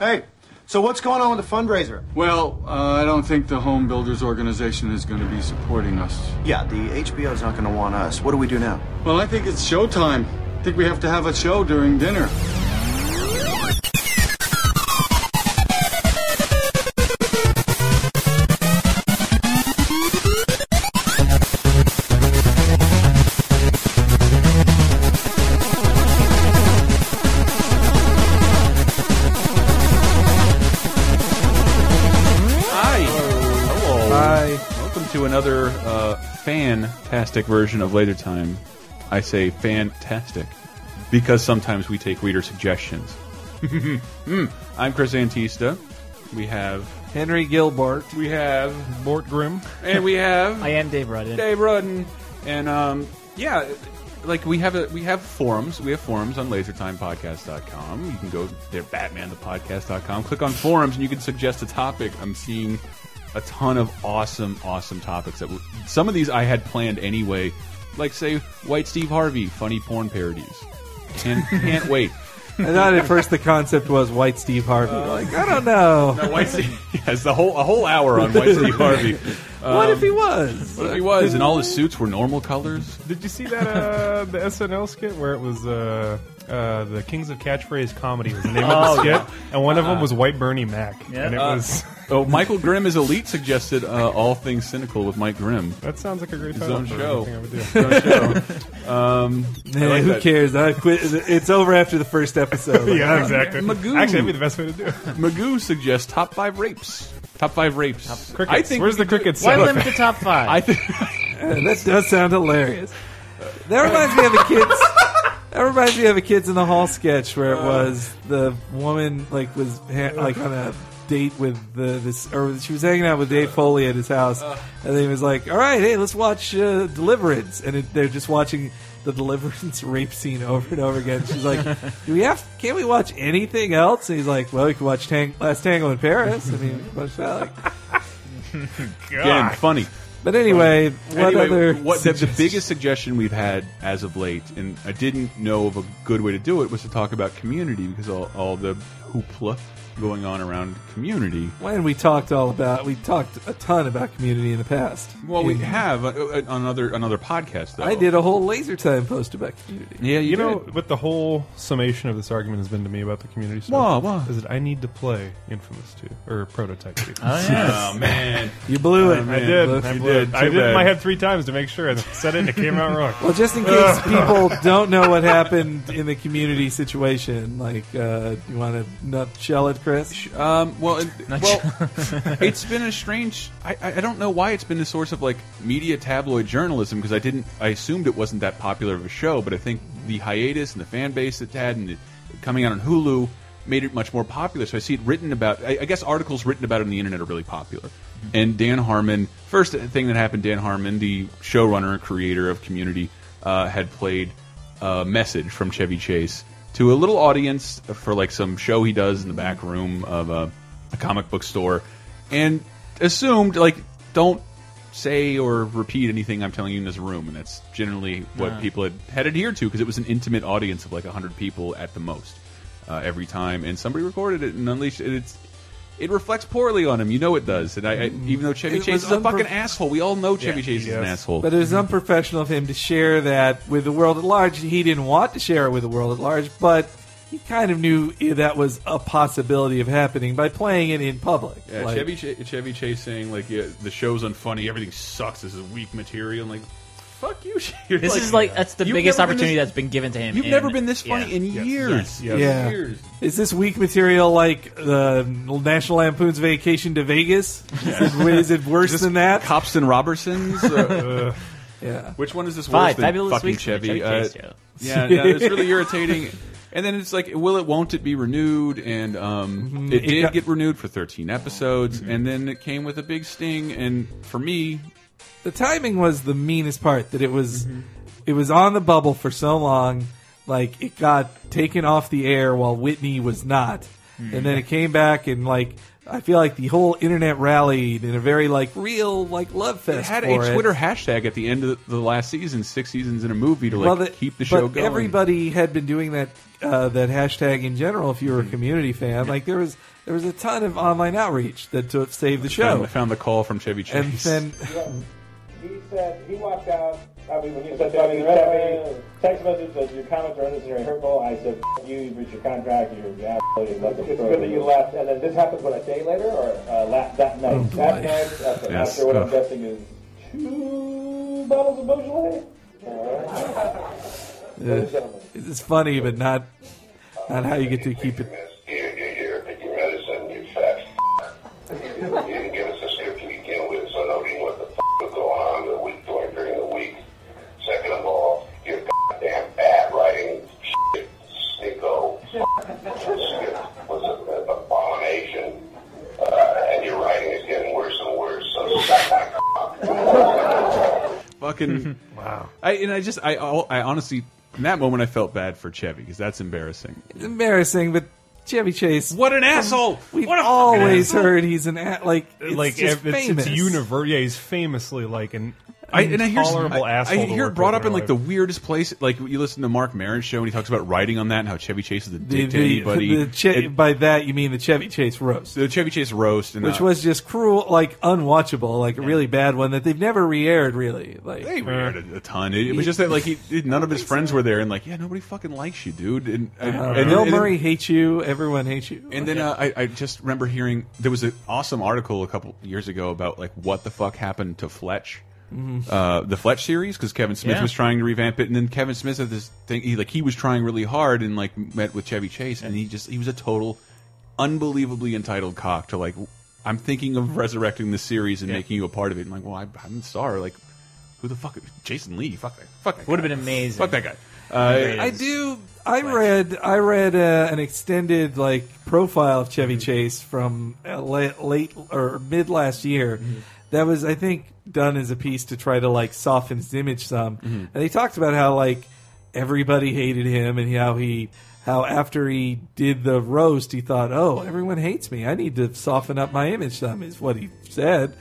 Hey, so what's going on with the fundraiser? Well, uh, I don't think the Home Builders Organization is going to be supporting us. Yeah, the HBO's not going to want us. What do we do now? Well, I think it's showtime. I think we have to have a show during dinner. Fantastic version of Laser Time. I say fantastic because sometimes we take reader suggestions. Hmm. I'm Chris Antista. We have Henry Gilbert. we have Mort Grimm. and we have I am Dave Rudden. Dave Rudden. And um, yeah, like we have a, we have forums. We have forums on lasertimepodcast.com. You can go there, batmanthepodcast.com. Click on forums, and you can suggest a topic. I'm seeing a ton of awesome, awesome topics. That w- some of these I had planned anyway, like say White Steve Harvey, funny porn parodies. Can't can't wait. I thought at first the concept was White Steve Harvey. like, I don't know. No, White Steve, yes, the whole a whole hour on White Steve Harvey. what if he was? What if he was, and all his suits were normal colors? Did you see that uh, the SNL skit where it was uh, uh, the Kings of Catchphrase comedy was the name of the skit, and one of them was White Bernie Mac, and it was Oh, Michael Grimm is elite suggested uh, all things cynical with Mike Grimm. that sounds like a great His title own for show. anything I would do. Show. Um, Hey, like who that. cares? I quit. It's over after the first episode. Like, yeah, exactly. Magoo. Actually, that'd be the best way to do it. Magoo suggests top five rapes. Top five rapes. Crickets. I think Where's we the could do- crickets? Why sound limit the top five? I think that does sound hilarious. That reminds me of the kids. That reminds me of a kids in the hall sketch where it was the woman like was ha- like on a date with the this or she was hanging out with Dave Foley at his house, and he was like, "All right, hey, let's watch uh, Deliverance," and it, they're just watching the Deliverance rape scene over and over again. She's like, "Do we have? Can't we watch anything else?" And he's like, "Well, we can watch Tang- Last Tango in Paris." I mean, watch that. Like, again funny. but anyway, what anyway, other? what the, the biggest suggestion we've had as of late, and I didn't know of a good way to do it, was to talk about community because all, all the hoopla going on around community. When we talked all about, we talked a ton about community in the past. Well, we have uh, uh, on other another podcast. Though I did a whole laser time post about community. Yeah, you, You know did. what the whole summation of this argument has been to me about the community stuff? Wha- wha? Is that I need to play Infamous 2 or Prototype 2. oh, yeah. Oh man. You blew it. I man, did. look, I you blew did. it. I Too did it in bad. my head three times to make sure. I said it and it came out wrong. Well, just in case people don't know what happened in the community situation, like, uh, you want to nutshell it, Chris? Um, well, it, well, it's been a strange. I, I I don't know why it's been the source of like media tabloid journalism because I didn't. I assumed it wasn't that popular of a show, but I think the hiatus and the fan base it had and it coming out on Hulu made it much more popular. So I see it written about. I, I guess articles written about it on the internet are really popular. And Dan Harmon, first thing that happened, Dan Harmon, the showrunner and creator of Community, uh, had played a message from Chevy Chase to a little audience for like some show he does in the back room of a, a comic book store, and assumed like don't say or repeat anything I'm telling you in this room, and that's generally what people had, had adhered to because it was an intimate audience of like hundred people at the most uh, every time, and somebody recorded it and unleashed it. It's it reflects poorly on him, you know it does. And I, I mm-hmm. even though Chevy It Chase is a fucking asshole, we all know Chevy Yeah, Chase is an asshole. But it was unprofessional of him to share that with the world at large. He didn't want to share it with the world at large, but he kind of knew that was a possibility of happening by playing it in public. Yeah, Like, Chevy Ch Chevy Chase saying like yeah, the show's unfunny, everything sucks. This is weak material. I'm like, fuck you. You're This is like that's the You've biggest never been opportunity this- that's been given to him. You've in- never been this funny yeah. in years. Yes, yes. Yeah. Years. Is this weak material like the National Lampoon's Vacation to Vegas? Is, it, is it worse than that? Cops and Robbersons. Uh, Yeah. which one is this worse Five than fabulous fucking weeks. Chevy? Chevy Uh, Chase show. yeah, no, it's really irritating. And then it's like, will it, won't it be renewed? And um, it It did got- get renewed for 13 episodes, and then it came with a big sting. And for me, the timing was the meanest part. That it was, it was on the bubble for so long, like it got taken off the air while Whitney was not, and then it came back and like I feel like the whole internet rallied in a very like real like love fest. It had a it. Twitter hashtag at the end of the last season, six seasons in a movie to like well, the- keep the show but going. Everybody had been doing that uh, that hashtag in general. If you Mm-hmm. were a community fan, like there was there was a ton of online outreach that to save the show. I found the call from Chevy Chase. And Chase. then He said he walked out. I mean, when he said something, read me text message that your comments are unnecessary and hurtful. I said, "F- "You, you breached your contract. You're an asshole. You left It's good that you left. And then this happens what a day later, or uh, la- that night. that night, after, Yes. after what I'm guessing is two bottles of Beaujolais. Ladies and it's funny, but not not how you get to keep it. You, you, you're taking medicine, you fat f- You didn't give us a script to begin with, so nobody knew what the f- was going on the week during, during the week. Second of all, you're goddamn bad writing shit, sicko. Script was an abomination, uh, and your writing is getting worse and worse, so suck my cock. fucking wow. I and I just I I honestly in that moment I felt bad for Chevy because that's embarrassing. It's embarrassing, but Chevy Chase. What an asshole! We've What a always asshole! heard he's an a- like it's like just it's, famous. it's universe. Yeah, he's famously like an I, and I hear, intolerable I. I hear it brought up in real like the weirdest place. Like you listen to Marc Maron's show and he talks about writing on that and how Chevy Chase is a the, dick to anybody. the It- by that you mean the Chevy Chase roast, the Chevy Chase roast, and which uh, was just cruel, like unwatchable, like a really bad one that they've never re-aired. Really, like they aired a, a ton. It, it was just that like he, none of his friends were there, and like yeah, nobody fucking likes you, dude. And, and, uh, and- Bill and- Murray hates you. Everyone hates you. And then uh, I, I just remember hearing there was an awesome article a couple years ago about like what the fuck happened to Fletch, uh, the Fletch series, because Kevin Smith Yeah. was trying to revamp it, and then Kevin Smith had this thing. He like he was trying really hard and like met with Chevy Chase, and he just he was a total, unbelievably entitled cock to like. I'm thinking of resurrecting the series and making you a part of it. And like, well, I, I'm the star. Like, who the fuck? Jason Lee. Fuck that. Fuck that. Would have been amazing. Fuck that guy. Uh, I do. I read. I read uh, an extended like profile of Chevy Chase from uh, late, late or mid last year. That was, I think, done as a piece to try to like soften his image some. And he talked about how like everybody hated him and how he how after he did the roast, he thought, "Oh, everyone hates me. I need to soften up my image some." Is what he said.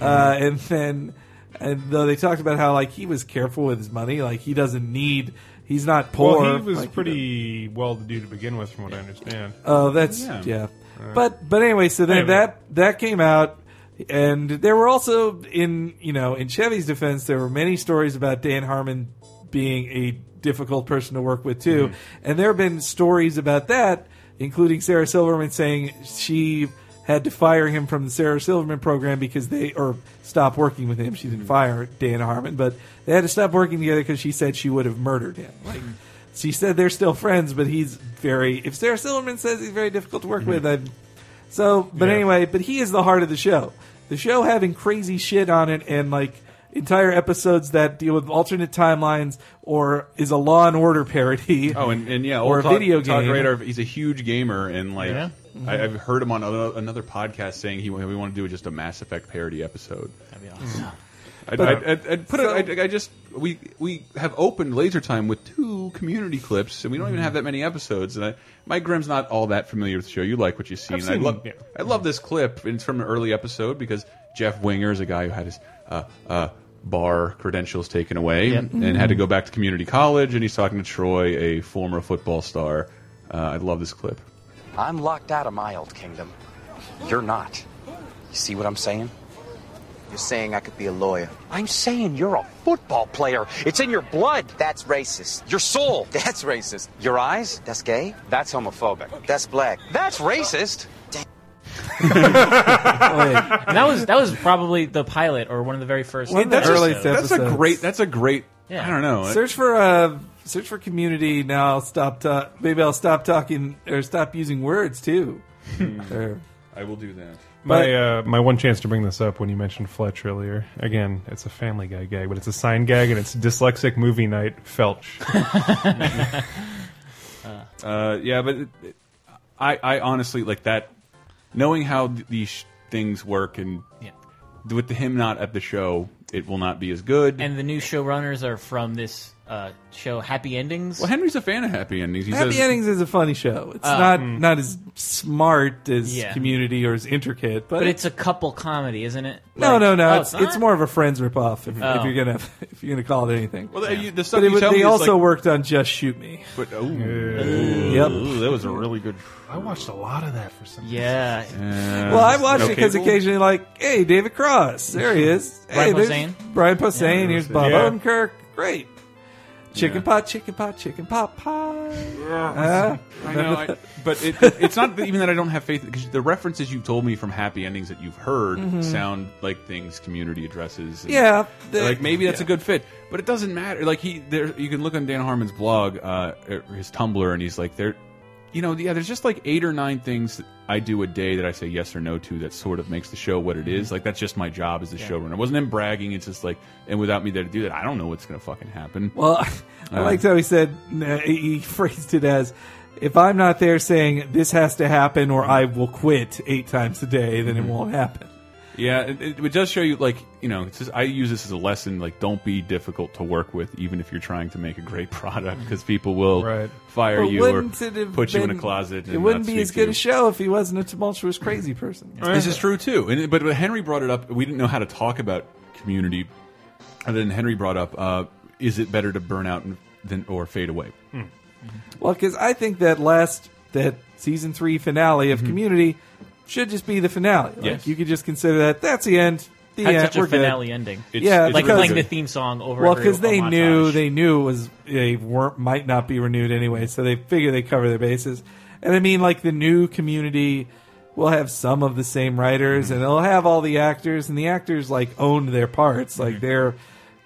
Uh, and then, and though they talked about how like he was careful with his money, like he doesn't need. He's not poor. Well, he was like, pretty well to do to begin with, from what I understand. Oh, that's Yeah. yeah. But but anyway, so then Anyway. that that came out, and there were also in you know in Chevy's defense, there were many stories about Dan Harmon being a difficult person to work with too, mm. and there have been stories about that, including Sarah Silverman saying she had to fire him from the Sarah Silverman program because they or stop working with him. She didn't mm. fire Dan Harmon, but they had to stop working together because she said she would have murdered him. Like mm. she said, they're still friends, but he's very. If Sarah Silverman says he's very difficult to work mm-hmm. with, I'm so. But Yeah. anyway, but he is the heart of the show. The show having crazy shit on it and like entire episodes that deal with alternate timelines or is a Law and Order parody. Oh, and, and yeah, Or old a Todd- video Todd game. Radar, he's a huge gamer, and like Yeah. I, I've heard him on another, another podcast saying he we want to do just a Mass Effect parody episode. That'd be awesome. I'd, But- I'd, I'd, I'd put it. I'd, just we we have opened Laser Time with two community clips, and we don't even have that many episodes. And I, Mike Grimm's not all that familiar with the show. You like what you see, I've and I seen- love yeah. I love this clip. And it's from an early episode because Jeff Winger is a guy who had his uh, uh, bar credentials taken away Yep. and had to go back to community college. And he's talking to Troy, a former football star. Uh, I love this clip. I'm locked out of my old kingdom. You're not. You see what I'm saying? You're saying I could be a lawyer. I'm saying you're a football player. It's in your blood. That's racist. Your soul. That's racist. Your eyes. That's gay. That's homophobic. That's black. That's racist. Wait, And that was that was probably the pilot or one of the very first. One of the That's early just- episodes. That's a great. That's a great. Yeah. I don't know. search for uh, search for community now. I'll stop. Ta- maybe I'll stop talking or stop using words too. Or- I will do that. My uh, my one chance to bring this up when you mentioned Fletch earlier. Again, it's a Family Guy gag, but it's a sign gag, and it's dyslexic movie night. Felch. Uh, yeah, but it, it- I, I honestly like that. Knowing how th these things work, and Yeah. with him not at the show, it will not be as good. And the new showrunners are from this uh, show Happy Endings. Well, Henry's a fan of happy endings. He Happy says, Endings is a funny show. It's Uh, not mm. not as smart as Yeah. Community or as intricate, but, but it's a couple comedy, isn't it? no, Like- no, no. Oh, it's, not? it's more of a Friends ripoff. If, if Oh. you're gonna if you're gonna call it anything. Well, you- the stuff but it, you was- tell they me is also like- worked on Just Shoot Me. But oh, Yep. Ooh, that was a really good. I watched a lot of that for some. Yeah. Well, I watched no it because occasionally, like, hey, David Cross, there he is. hey, Brian there's Posehn? Brian Posehn. Here's Bob Yeah. Odenkirk. Great. Chicken Yeah. pot, chicken pot, chicken pot pie. Uh, I know, I, but it, it's not even that I don't have faith because the references you've told me from happy endings that you've heard sound like things community addresses. and- yeah. the- like maybe that's yeah. a good fit, but it doesn't matter. Like he, there, you can look on Dan Harmon's blog, uh, his Tumblr, and he's like, there, you know, yeah, there's just like eight or nine things that I do a day that I say yes or no to that sort of makes the show what it is. Like that's just my job as a showrunner. It wasn't him bragging. It's just like, and without me there to do that, I don't know what's gonna fucking happen. Well, I Uh, liked how he said uh, he phrased it as, "If I'm not there saying this has to happen or I will quit eight times a day, then Mm-hmm. it won't happen." Yeah, it, it, it does show you, like, you know, it's just, I use this as a lesson, like, don't be difficult to work with, even if you're trying to make a great product, because people will Right. fire But you or wouldn't it have put you in a closet. It and wouldn't be as good you. a show if he wasn't a tumultuous, crazy person. This is true too. And, but when Henry brought it up, we didn't know how to talk about community. And then Henry brought up, uh, is it better to burn out than or fade away? Well, because I think that last that season three finale of Community should just be the finale. Like, Mm-hmm. Yes. you could just consider that that's the end. The Had end. such a We're good. finale ending. It's- Yeah, it's like really playing good. the theme song over. Well, because they montage. knew they knew it was they weren't might not be renewed anyway, so they figure they cover their bases. And I mean, like the new community will have some of the same writers, and they'll have all the actors, and the actors like owned their parts, like they're.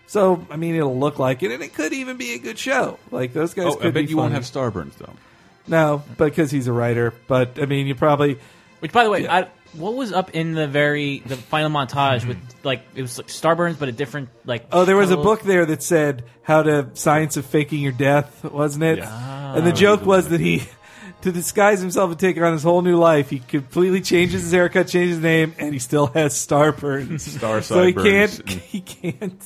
So I mean, it'll look like it, and it could even be a good show. Like those guys Oh, could I bet be you won't have Starburns though. no, because he's a writer. But I mean, you probably Which, by the way, Yeah. I, what was up in the very the final montage with mm-hmm. like it was like Starburns, but a different like. Oh, there was a book there that said how to science of faking your death, wasn't it? Yeah. And the ah. joke was that he, to disguise himself and take on his whole new life, he completely changes his haircut, changes his name, and he still has starburns. Star so he sideburns. can't. He can't.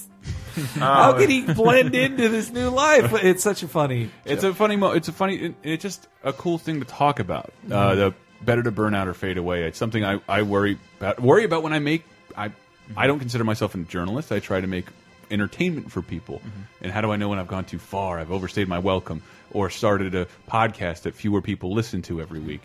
How oh. can he blend into this new life? It's such a funny. It's a funny. Mo it's a funny. It, it's just a cool thing to talk about. Uh, mm-hmm. the better to burn out or fade away. It's something I, I worry about. Worry about when I make. I I don't consider myself a journalist. I try to make entertainment for people. Mm-hmm. And how do I know when I've gone too far? I've overstayed my welcome, or started a podcast that fewer people listen to every mm-hmm. week,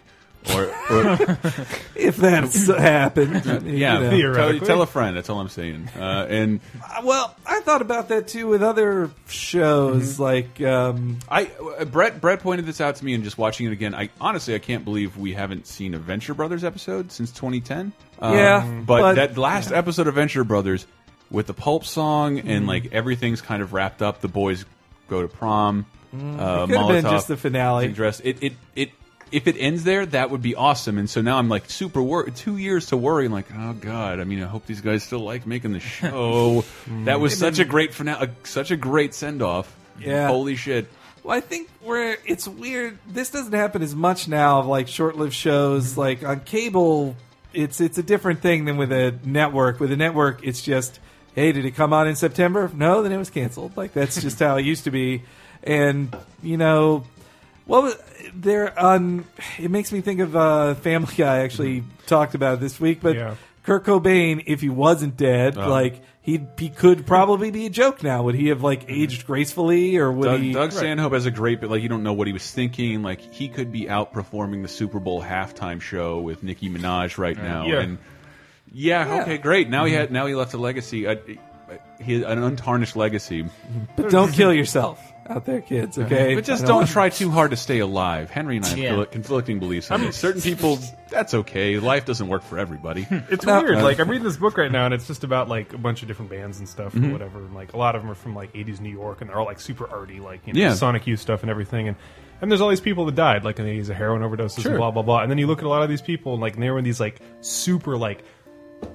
or, or If that's happened, yeah, you know. tell, Theoretically. tell a friend. That's all I'm saying. Uh, and Uh, Well, I thought about that too with other shows, like um, I uh, Brett Brett pointed this out to me and just watching it again. I honestly I can't believe we haven't seen a Venture Brothers episode since 2010. Um, Yeah, but, but- that last episode of Venture Brothers with the Pulp song and like everything's kind of wrapped up. The boys go to prom. Uh, it could have been just the finale. Dress. It it it. If it ends there, that would be awesome. And so now I'm like super worried. Two years to worry. I'm like, oh god. I mean, I hope these guys still like making the show. that was such a great finale, such a great send off. Yeah. Holy shit. Well, I think where it's weird. This doesn't happen as much now. Of like short-lived shows, mm-hmm. like on cable, it's it's a different thing than with a network. With a network, it's just, hey, did it come on in September? No, then it was canceled. Like that's just how it used to be. And you know, what was there on? It makes me think of uh, Family Guy. Actually, mm-hmm. talked about this week, but Yeah. Kurt Cobain, if he wasn't dead, Oh. like. He, he could probably be a joke now. Would he have like mm-hmm. aged gracefully, or would Doug, he? Doug Stanhope has a great, but like you don't know what he was thinking. Like he could be outperforming the Super Bowl halftime show with Nicki Minaj right now. Yeah. And yeah, Yeah. okay, great. Now he mm-hmm. had, now he left a legacy, a, he, an untarnished legacy. But don't kill yourself out there, kids. Okay, But just I don't try too hard to stay alive. Henry and I have Yeah. conflicting beliefs on this. Certain people, that's okay. Life doesn't work for everybody. It's No. weird. Like I'm reading this book right now, and it's just about like a bunch of different bands and stuff Mm-hmm. or whatever. And like a lot of them are from like '80s New York, and they're all like super arty, like you know, Yeah. Sonic Youth stuff and everything. And and there's all these people that died, like in the '80s of heroin overdoses Sure. and blah blah blah. And then you look at a lot of these people, and like and they were in these like super like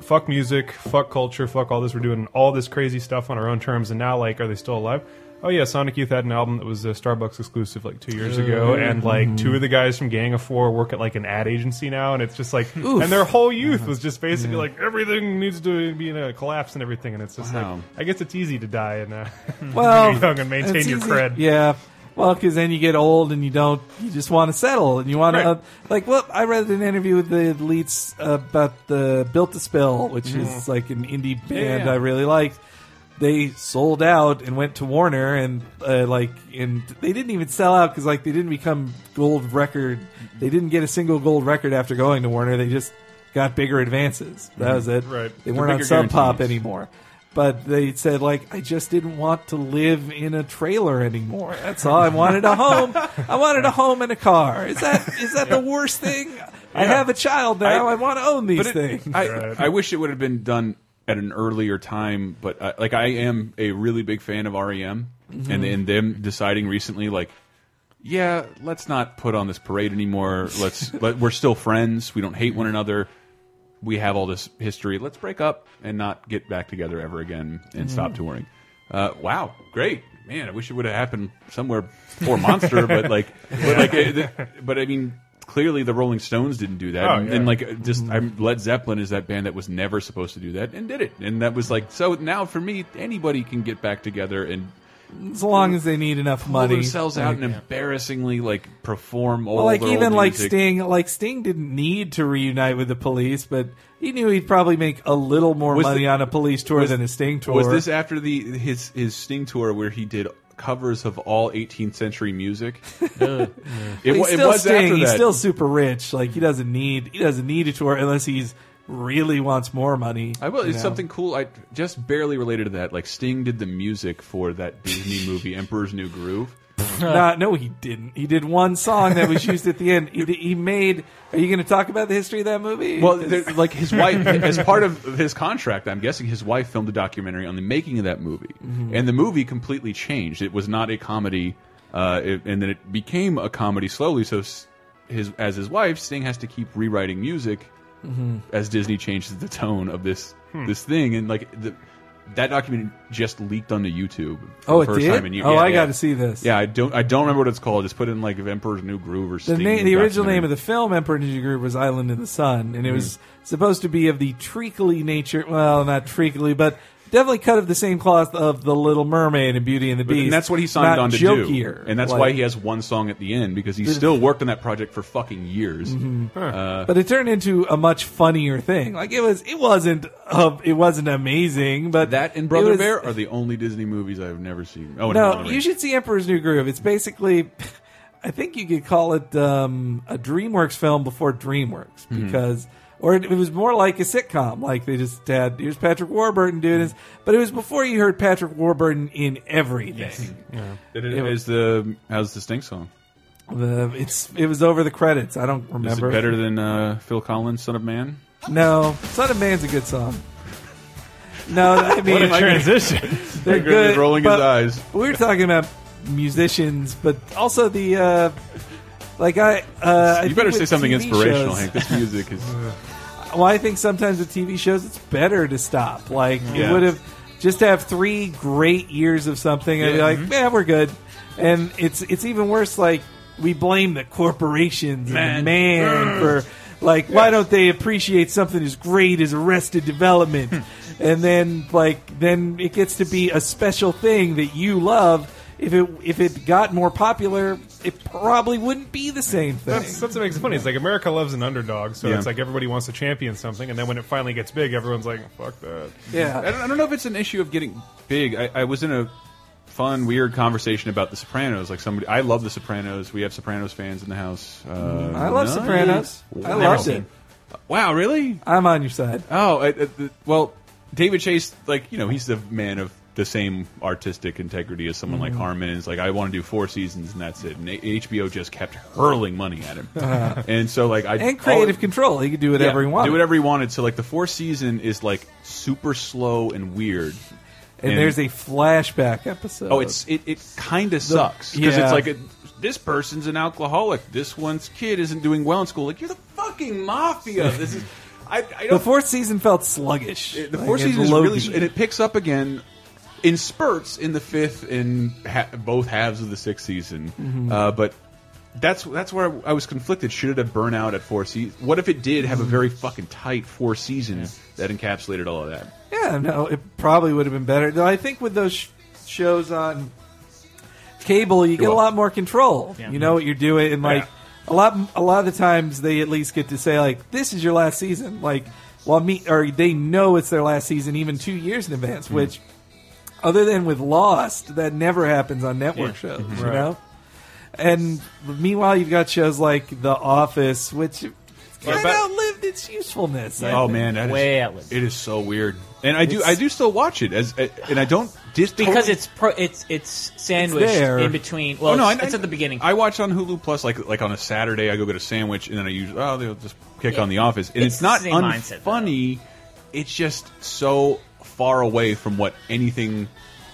fuck music, fuck culture, fuck all this. We're doing all this crazy stuff on our own terms, and now like are they still alive? Oh yeah, Sonic Youth had an album that was a Starbucks exclusive like two years ago, and like two of the guys from Gang of Four work at like an ad agency now, and it's just like, Oof. and their whole youth was just basically like everything needs to be in a collapse and everything, and it's just Wow. like, I guess it's easy to die and uh, well, young and maintain it's your easy- cred. Yeah. Well, because then you get old and you don't, you just want to settle and you want Right. to, uh, like, well, I read an interview with the leads about the Built to Spill, which is like an indie band yeah. I really liked. They sold out and went to Warner and uh, like, and they didn't even sell out because like they didn't become gold record. They didn't get a single gold record after going to Warner. They just got bigger advances. That was it. Right. They The weren't on Sub Pop anymore. But they said like I just didn't want to live in a trailer anymore. That's all. I wanted a home. I wanted a home and a car. Is that is that the worst thing? I have a child now. I, want to own these But it- things. I, Right. I wish it would have been done at an earlier time, but uh, like I am a really big fan of REM, Mm-hmm. and and them deciding recently like. Yeah, let's not put on this parade anymore. Let's let, we're still friends. We don't hate one another. We have all this history. Let's break up and not get back together ever again and Mm-hmm. stop touring. Uh, wow, great, man! I wish it would have happened somewhere before Monster, but like, but like, but I mean, clearly the Rolling Stones didn't do that, Oh, and, yeah. and like, just mm-hmm. I'm, Led Zeppelin is that band that was never supposed to do that and did it, and that was like, so now for me, anybody can get back together and as long as they need enough pull money. themselves out Like- and embarrassingly like perform all Well, like their even old like music. Sting, like Sting didn't need to reunite with the police, but he knew he'd probably make a little more Was money the- on a police tour was- than a Sting tour. Was this after the his his Sting tour where he did covers of all 18th century music? it, he's it still was Sting. He's still super rich. Like he doesn't need he doesn't need a tour unless he's really wants more money. I will. It's know? something cool. I just barely related to that. Like Sting did the music for that Disney movie Emperor's New Groove. Nah, no, he didn't. He did one song that was used at the end. He, he made. Are you going to talk about the history of that movie? Well, like his wife, as part of his contract, I'm guessing his wife filmed a documentary on the making of that movie, Mm-hmm. and the movie completely changed. It was not a comedy, uh, it, and then it became a comedy slowly. So, his as his wife, Sting has to keep rewriting music Mm-hmm. as Disney changes the tone of this this thing, and like the, that document just leaked onto YouTube. For oh, the it first did. Time in years. oh, Yeah, I yeah. got to see this. Yeah, I don't. I don't remember what it's called. Just put in like Emperor's New Groove or The, Sting na- the original name of the film, Emperor's New Groove, was Island in the Sun, and it was Mm-hmm. supposed to be of the treacly nature. Well, not treacly, but definitely cut of the same cloth of the Little Mermaid and Beauty and the Beast. and that's what he signed on to jokier. do, and that's Like- why he has one song at the end because he still worked on that project for fucking years. Mm-hmm. Uh, But it turned into a much funnier thing. Like it was, it wasn't, uh, it wasn't amazing. But that and Brother was- Bear are the only Disney movies I've never seen. Oh No, Lord of the you should see Emperor's New Groove. It's basically, I think you could call it um, a DreamWorks film before DreamWorks Mm-hmm. because, or it, it was more like a sitcom. Like they just had here's Patrick Warburton doing this, but it was before you heard Patrick Warburton in everything. Did it, it was- the how's the Sting song? The, it's it was over the credits. I don't Is remember. it better than uh, Phil Collins' "Son of Man"? No, Son of Man's a good song. No, I mean What a transition! they're good. rolling his eyes. We were talking about musicians, but also the uh, like I. Uh, I You better say something TV inspirational, shows- Hank. This music is. Well, I think sometimes with TV shows, it's better to stop. Like Yeah. it would have just to have three great years of something, and be Yeah. like, man, we're good. And it's it's even worse. Like we blame the corporations and the man mm. for like why don't they appreciate something as great as Arrested Development? Hmm. and then like then it gets to be a special thing that you love. If it if it got more popular, it probably wouldn't be the same thing. That's, that's what makes it funny. It's like America loves an underdog, so Yeah. it's like everybody wants to champion something, and then when it finally gets big, everyone's like, "Fuck that." I yeah. don't, I don't know if it's an issue of getting big. I, I was in a fun, weird conversation about The Sopranos. Like somebody, I love The Sopranos. We have Sopranos fans in the house. Uh, I love nice. Sopranos. I Wow. loved it. Wow, really? I'm on your side. Oh, I, I, the- well, David Chase, like you know, he's the man of the same artistic integrity as someone Mm-hmm. like Harmon. Is like, I want to do four seasons and that's it. And HBO just kept hurling money at him, and so like I and creative all- control. He could do whatever yeah, he wanted. Do whatever he wanted. So like the fourth season is like super slow and weird. and, there's a flashback episode. oh, it's it, it kind of sucks because yeah. it's like a, this person's an alcoholic. This one's kid isn't doing well in school. Like you're the fucking mafia. This is I, I the fourth season felt sluggish. the Like, fourth and season is really and it picks up again in spurts in the fifth and ha both halves of the sixth season. Mhm. Uh, but that's that's where I was conflicted. Should it have burnt out at four seasons? What if it did have a very fucking tight four seasons that encapsulated all of that? Yeah, no, it probably would have been better. Though I think with those sh shows on cable, you get a lot more control. Yeah. You know what you're doing, and like a lot, a lot of the times they at least get to say like, "This is your last season." Like, well, me or they know it's their last season even two years in advance. Hmm. Which, other than with Lost, that never happens on network Yeah. shows. Mhm. You know. And meanwhile, you've got shows like The Office, which kind of outlived its usefulness. I oh think. man, that is- Way outlived. It is so weird, and I do It's- I do still watch it as and I don't just because totally- it's pro, it's it's sandwiched there. in between. Well, oh, no, it's, I, it's at the beginning. I watch on Hulu Plus like like on a Saturday. I go get a sandwich and then I usually oh they'll just kick Yeah. on The Office, and It's it's, not the same mindset. It's just so far away from what anything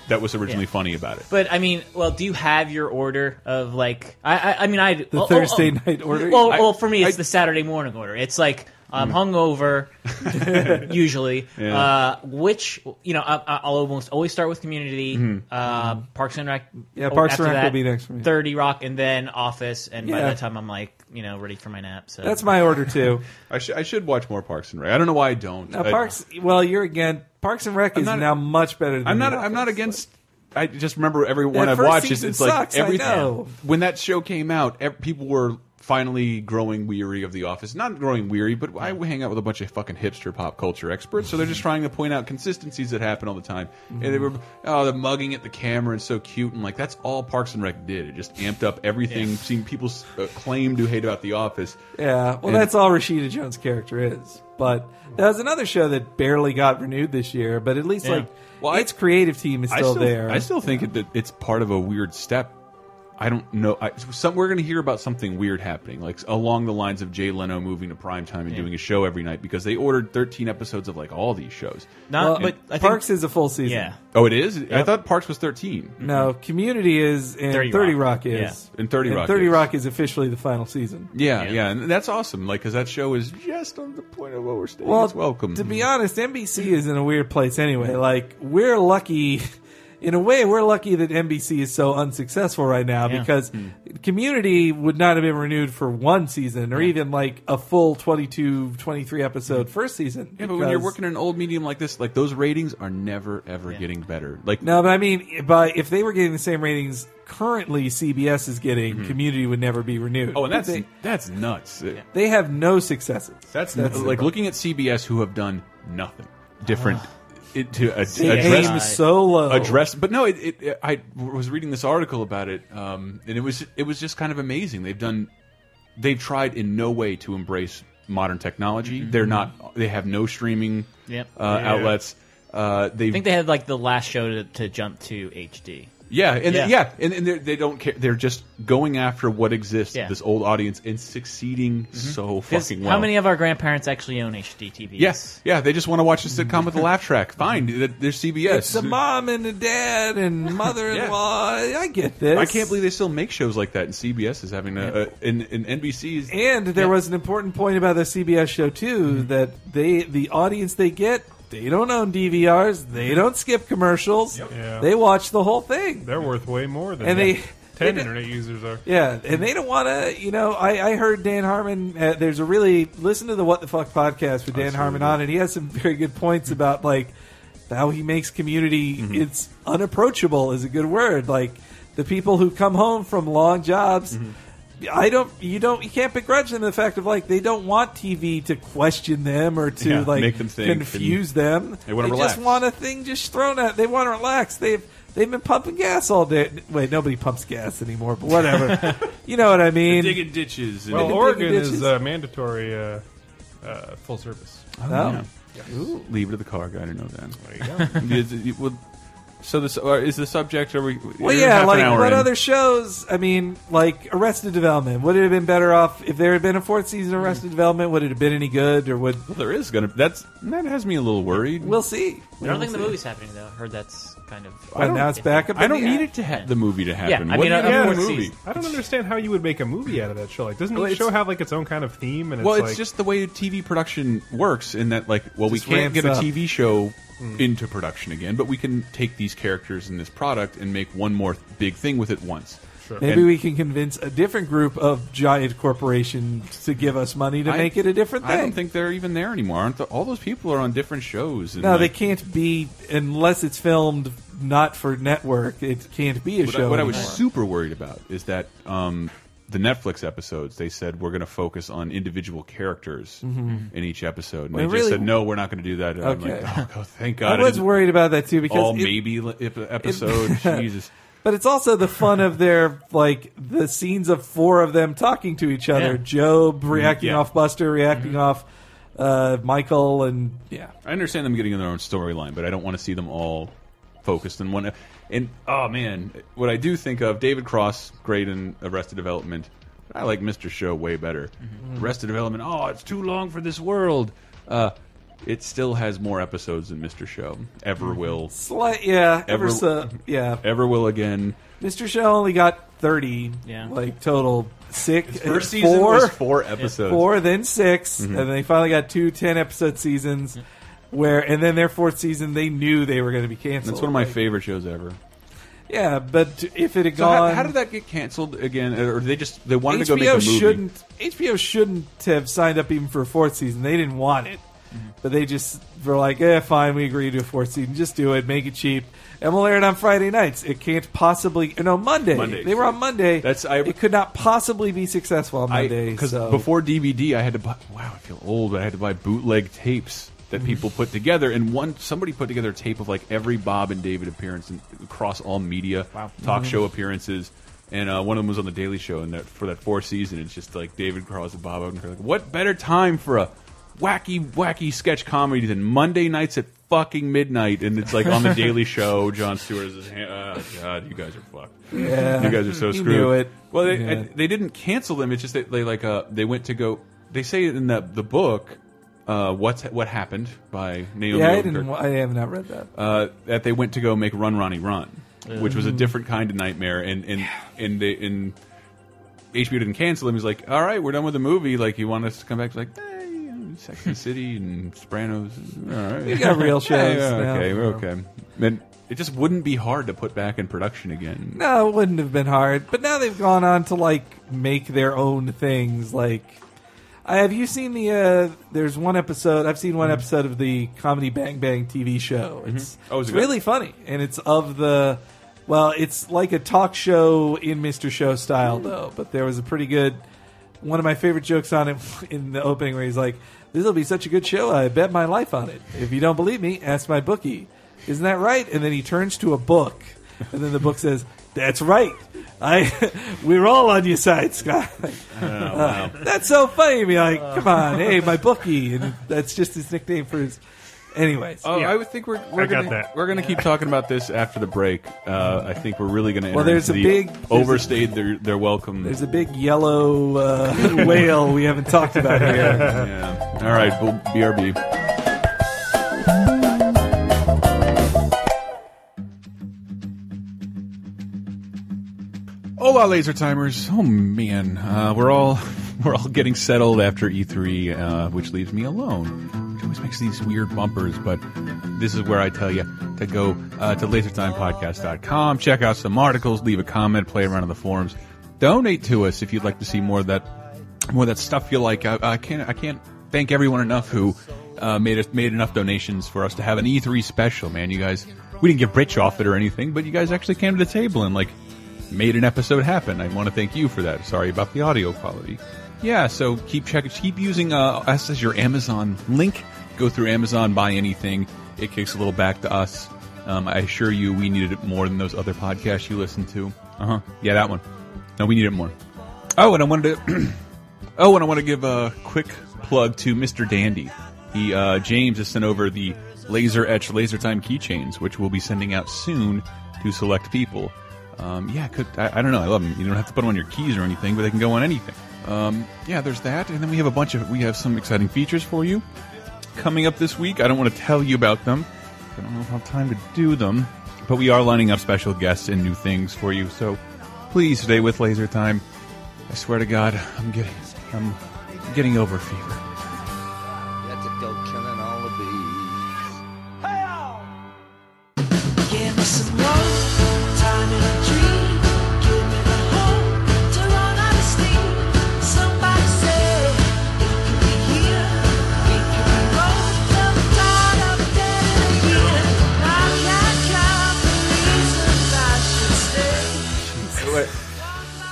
that was originally Yeah. funny about it. But I mean, well, do you have your order of like? I I, I mean, I The Thursday night order? Well, I- well, for me, it's I- the Saturday morning order. It's like I'm Mm. hungover, usually. Yeah. Uh, which you know, I, I'll almost always start with Community, Mhm. uh, Parks and Rec. Yeah, oh, Parks and Rec that, will be next for me. Thirty Rock, and then Office, and by Yeah. that time I'm like, you know, ready for my nap. So That's my order too. I should I should watch more Parks and Rec. I don't know why I don't. Now, I- Parks. Well, you're again. Parks and Rec I'm is not- now much better. than I'm not. The I'm not Office. against. I just remember every one That I've first watched. It's, season it's like sucks, I everything. know. When that show came out, ev people were finally growing weary of The Office. Not growing weary, but I hang out with a bunch of fucking hipster pop culture experts, so they're just trying to point out consistencies that happen all the time. And they were, oh, they're mugging at the camera and so cute, and like that's all Parks and Rec did. It just amped up everything. Seeing people uh, claim to hate about The Office. Yeah, well, And- that's all Rashida Jones' character is. But that was another show that barely got renewed this year. But at least Yeah. like Well, I- its creative team is I still, there. I still think it, that it's part of a weird step. I don't know. I, some, we're going to hear about something weird happening, like along the lines of Jay Leno moving to primetime and Yeah. doing a show every night because they ordered 13 episodes of like all these shows. Not, Well, but I think, Parks is a full season. Yeah. Oh, it is. I thought Parks was 13. No, Community is and 30 30, Rock. Rock, is. Yeah. And 30 Rock 30 is. Rock is officially the final season. Yeah, Yeah. yeah, and that's awesome. Like, because that show is just on the point of what we're saying. Well, it's welcome. To be mm-hmm. honest, NBC is in a weird place anyway. Like we're lucky. In a way, we're lucky that NBC is so unsuccessful right now Yeah. because Hmm. Community would not have been renewed for one season or even like a full 22, 23 episode first season. Hmm. yeah, but when you're because- working in an old medium like this, like those ratings are never ever getting better. Like, No, but I mean, but if they were getting the same ratings currently CBS is getting, Mhm. Community would never be renewed. oh, and that's they, that's nuts. they have no successes. That's, That's like looking at CBS, who have done nothing different it, to uh, The address so low. Address, but no, it, it, it- I was reading this article about it, um, and it was it was just kind of amazing. They've done, they've tried in no way to embrace modern technology. They're not. They have no streaming Yep. uh, Yeah. outlets. Uh, they I think they had like the last show to, to jump to HD. Yeah, and Yeah. yeah, and, and they're- don't care. They're just going after what exists, Yeah. this old audience, and succeeding mm-hmm. so fucking well. How many of our grandparents actually own HD TVs? Yes, yeah, they just want to watch a sitcom with a mm-hmm. laugh track. Mm-hmm. Fine, th- there's CBS. It's a mom and a dad and mother-in-law. I get this. I can't believe they still make shows like that, and CBS is having a, a and, and NBC's. And there was an important point about the CBS show too Mm-hmm. that they the audience they get they don't own DVRs, they don't skip commercials, Yeah. they watch the whole thing. They're worth way more than And they- ten they- internet users are. Yeah, and they don't want to. You know, I, I heard Dan Harmon. Uh, there's a really listen to the What the Fuck podcast with Dan Harmon on, and he has some very good points about like how he makes community. Mm-hmm. It's unapproachable is a good word. Like the people who come home from long jobs. Mm-hmm. I don't. You don't. You can't begrudge them the fact of like they don't want TV to question them or to Yeah, like make them think confuse them. they wanna just want a thing just thrown at. They want to relax. They've they've been pumping gas all day. Wait, nobody pumps gas anymore. But whatever. you know what I mean? digging ditches. And Well, Oregon ditches. is uh, mandatory uh, uh, full service. Oh. yeah. Leave it to the car guy to know that. There you go. Is it- well, so this uh, is the subject. Are we? Well, yeah, like what in. other shows? I mean, like Arrested Development. Would it have been better off if there had been a fourth season of Arrested Development? Would it have been any good, or would Well, there is gonna. That's that has me a little worried. we'll see? I don't We'll think the movie's happening though. I heard that's kind of. Well, now it's back up. I don't need it to have the movie to happen. I mean, do you a- need a in fourth a movie? season. I don't understand how you would make a movie out of that show. Like, doesn't Well, the show have like its own kind of theme? And it's Well, it's like, just the way TV production works. In that, like, well, we can't ramps get a. TV show into production again, but we can take these characters and this product and make one more big thing with it once. Maybe And we can convince a different group of giant corporations to give us money to I- make it a different thing. I don't think they're even there anymore. Aren't the, all those people are on different shows? And no, they can't be unless it's filmed not for network. It can't be a What, show. I, what I was super worried about is that um, the Netflix episodes, they said we're going to focus on individual characters Mhm. in each episode. And Well, they it just really- said, no, we're not going to do that. And I'm Okay. like, oh, God, thank God. I was worried about that too because all it- maybe episode. Jesus. But it's also the fun of their like the scenes of four of them talking to each other. Yeah. Job reacting Yeah. Mm-hmm. off Buster, reacting off uh, Michael, and yeah. I understand them getting in their own storyline, but I don't want to see them all focused in one. And oh man, what I do think of David Cross, great in Arrested Development. I like Mr. Show way better. Mm-hmm. Arrested Development. Oh, it's too long for this world. Uh, it still has more episodes than Mr. Show ever will. Slight, yeah, ever so, yeah. Ever will again. Mr. Show only got thirty, Yeah. like total six. His first uh, season four, was four episodes. four, then 6 Mhm. and they finally got two 10 episode seasons. Where and then their fourth season, they knew they were going to be canceled. That's one of my Like, favorite shows ever. Yeah, but if it had So how, gone, how did that get canceled again? Or they just they wanted HBO to go make a movie? shouldn't HBO shouldn't have signed up even for a fourth season. They didn't want it, Mm-hmm. but they just were like, "Yeah, fine, we agree to a fourth season. Just do it, make it cheap, and we'll air it on Friday nights. It can't possibly no Monday. Monday. They were on Monday. That's I. it could not possibly be successful on Monday Because so. before DVD, I had to buy. Wow, I feel old. But I had to buy bootleg tapes that people put together, and one somebody put together a tape of like every Bob and David appearance and across all media, talk Mhm. show appearances. And uh, one of them was on the Daily Show, and that for that fourth season, it's just like David Cross and Bob Odenkirk. Like, what better time for a wacky, wacky sketch comedy than Monday nights at fucking midnight? And it's like on the Daily Show. Jon Stewart is. Oh God, you guys are fucked. Yeah. you guys are so screwed. it. Well, they, Yeah. I- they didn't cancel them. It's just that they like uh they went to go. They say in the the book, uh, what's what happened by Naomi. yeah, I Odenkirk, didn't. I have not read that. Uh, that they went to go make Run Ronnie Run, which was a Mhm. different kind of nightmare. And and and they and HBO didn't cancel him. He's like, all right, we're done with the movie. Like, you want us to come back? He's like. Eh, Sex and City and Sopranos. All right. We got real shows Yeah, now. okay, we're okay. And it just wouldn't be hard to put back in production again. No, it wouldn't have been hard. But now they've gone on to like make their own things. Like, I Uh, have you seen the? uh There's one episode. I've seen one mm-hmm. episode of the Comedy Bang Bang TV show. Mm-hmm. It's, Oh, is it's good? really funny, and it's of the. Well, it's like a talk show in Mr. Show style, mm. though. But there was a pretty good. One of my favorite jokes on it in the opening, where he's like, "This will be such a good show. I bet my life on it. If you don't believe me, ask my bookie." Isn't that right? And then he turns to a book, and then the book says, "That's right. I we're all on your side, Scott." wow. that's so funny. to me like, come on, hey, my bookie, and that's just his nickname for his. Anyways, Oh, I would think we're we're I gonna that. we're gonna keep talking about this after the break. Uh, I think we're really gonna. Well, there's into a the big- there's overstayed their their welcome. there's a big yellow uh, whale we haven't talked about here. yeah. All right, well, BRB. Hola, laser timers. Oh man, uh, we're all we're all getting settled after E3, uh, which leaves me alone. Which always makes these weird bumpers, but this is where I tell you to go uh, to lasertimepodcast.com, check out some articles, leave a comment, play around in the forums, donate to us if you'd like to see more of that more of that stuff you like. I, I can't I can't thank everyone enough who uh, made us made enough donations for us to have an E3 special. Man, you guys, we didn't get rich off it or anything, but you guys actually came to the table and like made an episode happen. I want to thank you for that. Sorry about the audio quality. Yeah, so keep checking, keep using uh, us as your Amazon link. Go through Amazon, buy anything. It kicks a little back to us. Um, I assure you, we needed it more than those other podcasts you listen to. Uh huh. Yeah, that one. No, we need it more. Oh, and I wanted to. oh, and I want to give a quick plug to Mr. Dandy. He uh, James has sent over the laser etch laser time keychains, which we'll be sending out soon to select people. Um, yeah, could, I, I don't know. I love them. You don't have to put them on your keys or anything, but they can go on anything. Um, yeah, there's that, and then we have a bunch of we have some exciting features for you coming up this week. I don't want to tell you about them. I don't know if I have time to do them, but we are lining up special guests and new things for you. So please stay with Laser Time. I swear to God, I'm getting I'm getting over fever.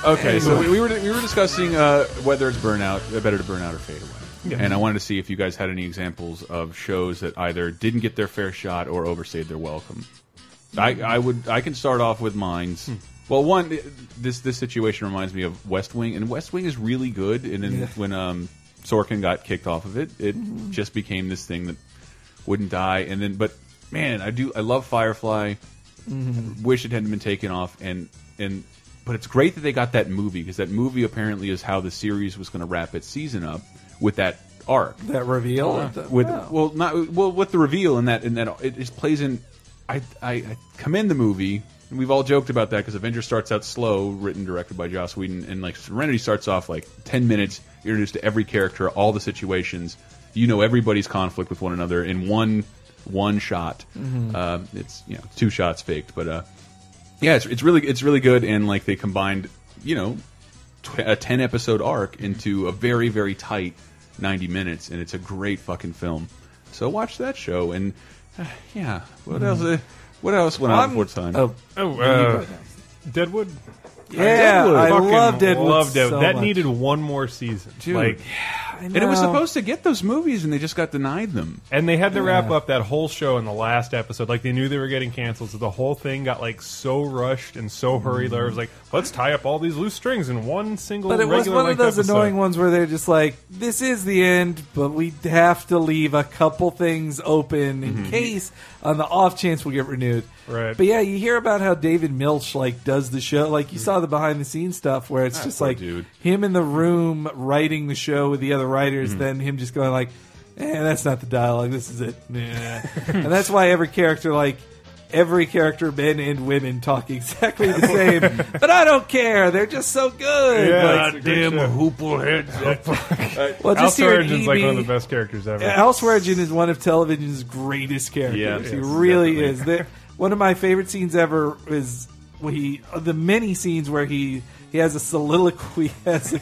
Okay, so we, we were we were discussing uh, whether it's burnout, uh, better to burn out or fade away. Yeah. And I wanted to see if you guys had any examples of shows that either didn't get their fair shot or overstayed their welcome. I, I would I can start off with mines. Well, one this this situation reminds me of West Wing, and West Wing is really good. And then Yeah. when um, Sorkin got kicked off of it, it just became this thing that wouldn't die. And then, but man, I do I love Firefly. Wish it hadn't been taken off, and and but it's great that they got that movie because that movie apparently is how the series was going to wrap its season up with that arc That reveal. with Wow. well not well with the reveal and that and that it just plays in I, I I commend the movie and we've all joked about that because Avengers starts out slow written directed by Joss Whedon and like Serenity starts off like 10 minutes introduced to every character all the situations you know everybody's conflict with one another in one one shot Mhm. uh, it's you know two shots faked but uh yeah it's, it's really it's really good and like they combined you know tw a 10 episode arc into a very very tight 90 minutes and it's a great fucking film so watch that show and uh, yeah what else uh, what else went on I'm- before time oh, Oh, uh, Deadwood. Yeah, I fucking love Deadwood Love Deadwood. so that much. needed one more season. Dude. Like, and it was supposed to get those movies and they just got denied them and they had to wrap Yeah. up that whole show in the last episode. Like they knew they were getting canceled, so the whole thing got like so rushed and so hurried. There was like, let's tie up all these loose strings in one single. But it was regular one of length those episode. annoying ones where they're just like, "This is the end, but we have to leave a couple things open in Mhm. case, on the off chance we'll get renewed." Right. But yeah, you hear about how David Milch like does the show. Like you saw the behind the scenes stuff where it's just poor like dude. him in the room writing the show with the other writers, Mhm. then him just going like, "Eh, that's not the dialogue. This is it." Yeah. and that's why every character like. Every character, men and women, talk exactly the same, but I don't care. They're just so good. Yeah, Like, it's a good show. heads. Well, just here at Swearengen's like one of EB the best characters ever. Al Swearengen is one of television's greatest characters. Yeah. he Yes, really definitely. is. There, one of my favorite scenes ever is when he the many scenes where he he has a soliloquy as a,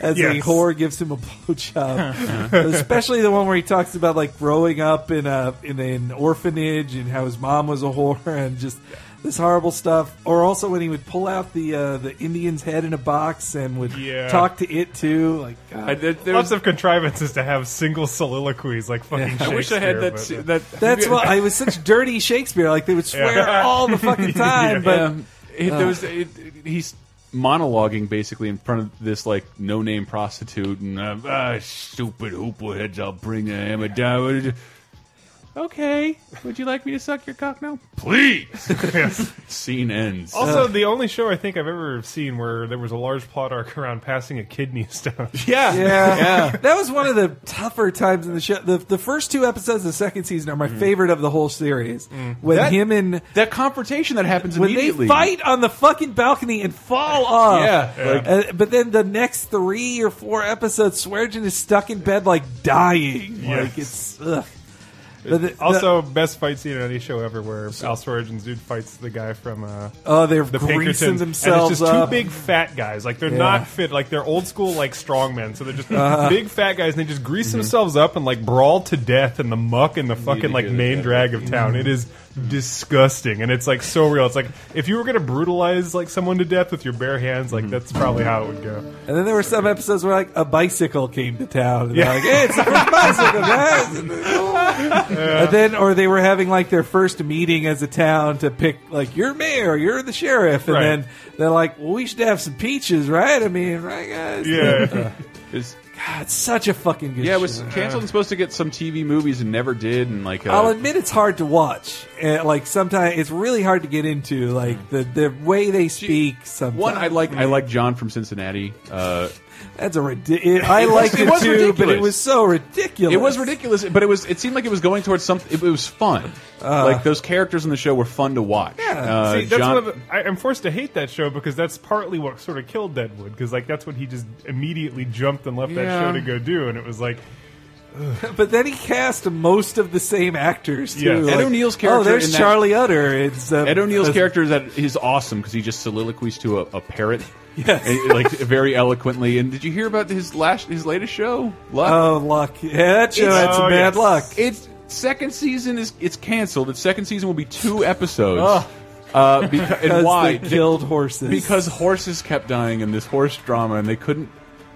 as a whore gives him a blowjob. Especially the one where he talks about like growing up in a in an orphanage and how his mom was a whore and just this horrible stuff. Or also when he would pull out the uh, the Indian's head in a box and would Yeah. talk to it too. Like God. I did, Lots of contrivances to have single soliloquies like fucking. I wish I had that Shakespeare, that That's why I was such dirty Shakespeare. Like they would swear Yeah. all the fucking time. But Yeah. It- there was it, he's monologuing basically in front of this like no name prostitute and uh, ah, stupid hoople heads. I'll bring the hammer down. Okay, would you like me to suck your cock now? Please. Scene ends. Also, the only show I think I've ever seen where there was a large plot arc around passing a kidney stone. yeah, yeah. that was one of the tougher times in the show. The, the first two episodes of the second season are my favorite of the whole series. When That- him and that confrontation that happens when they immediately. fight on the fucking balcony and fall off. Yeah, like- Uh, but then the next three or four episodes, Swearengen is stuck in bed like dying. Like it's ugh. But the- the- also, best fight scene in any show ever, where Al Swearengen's dude fights the guy from uh, Oh, they're the greasing Pinkertons, themselves and it's just up. two big fat guys. Like they're Yeah. not fit. Like they're old school like strongmen. So they're just Uh-huh. big fat guys, and they just grease themselves up and like brawl to death in the muck in the fucking like main drag of town. It is disgusting, and it's like so real. It's like if you were gonna brutalize like someone to death with your bare hands, like mm-hmm. that's probably how it would go. And then there were some episodes where like a bicycle came to town. And Yeah. like, hey, it's a bicycle, guys. And, then- and then, or they were having like their first meeting as a town to pick like you're mayor, you're the sheriff, and Right. then they're like, well, we should have some peaches, right? I mean, right, guys? Yeah. it's such a fucking good. yeah, it was show. canceled and supposed to get some TV movies and never did. And like, uh, I'll admit it's hard to watch. Uh, like sometimes it's really hard to get into. Like the the way they speak. Sometimes one I like. I like John from Cincinnati. Uh, That's a ridiculous. I liked It it, was too, but it was so ridiculous. It was ridiculous, but it was. It seemed like it was going towards something. It, it was fun. Uh, like those characters in the show were fun to watch. Uh, See, that's John- one of the, I, I'm forced to hate that show because that's partly what sort of killed Deadwood. Because like that's what he just immediately jumped and left that show to go do, and it was like, But then he cast most of the same actors too. Yes. Ed Like, O'Neill's character Oh, there's in that- Charlie Utter. It's uh, Ed O'Neill's character is that is awesome because he just soliloquies to a, a parrot. Yes. And, like very eloquently. And did you hear about his last his latest show? Luck. Oh, luck! Yeah, that show It's- had some Oh, bad yes. luck. Its second season is it's canceled. Its second season will be two episodes. Oh. Uh, beca- and why? they killed horses. Because horses kept dying in this horse drama, and they couldn't.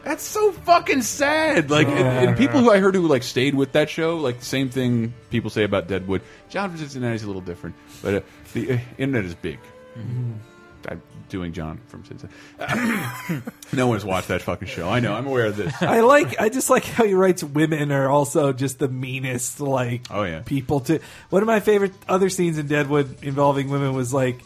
That's so fucking sad. Like, and, and people who I heard who like stayed with that show, like the same thing people say about Deadwood. John from Cincinnati is a little different, but uh, the uh, internet is big. I'm doing John from Cincinnati. no one's watched that fucking show. I know. I'm aware of this. I like. I just like how he writes. Women are also just the meanest, like, Oh, yeah. people. To one of my favorite other scenes in Deadwood involving women was like,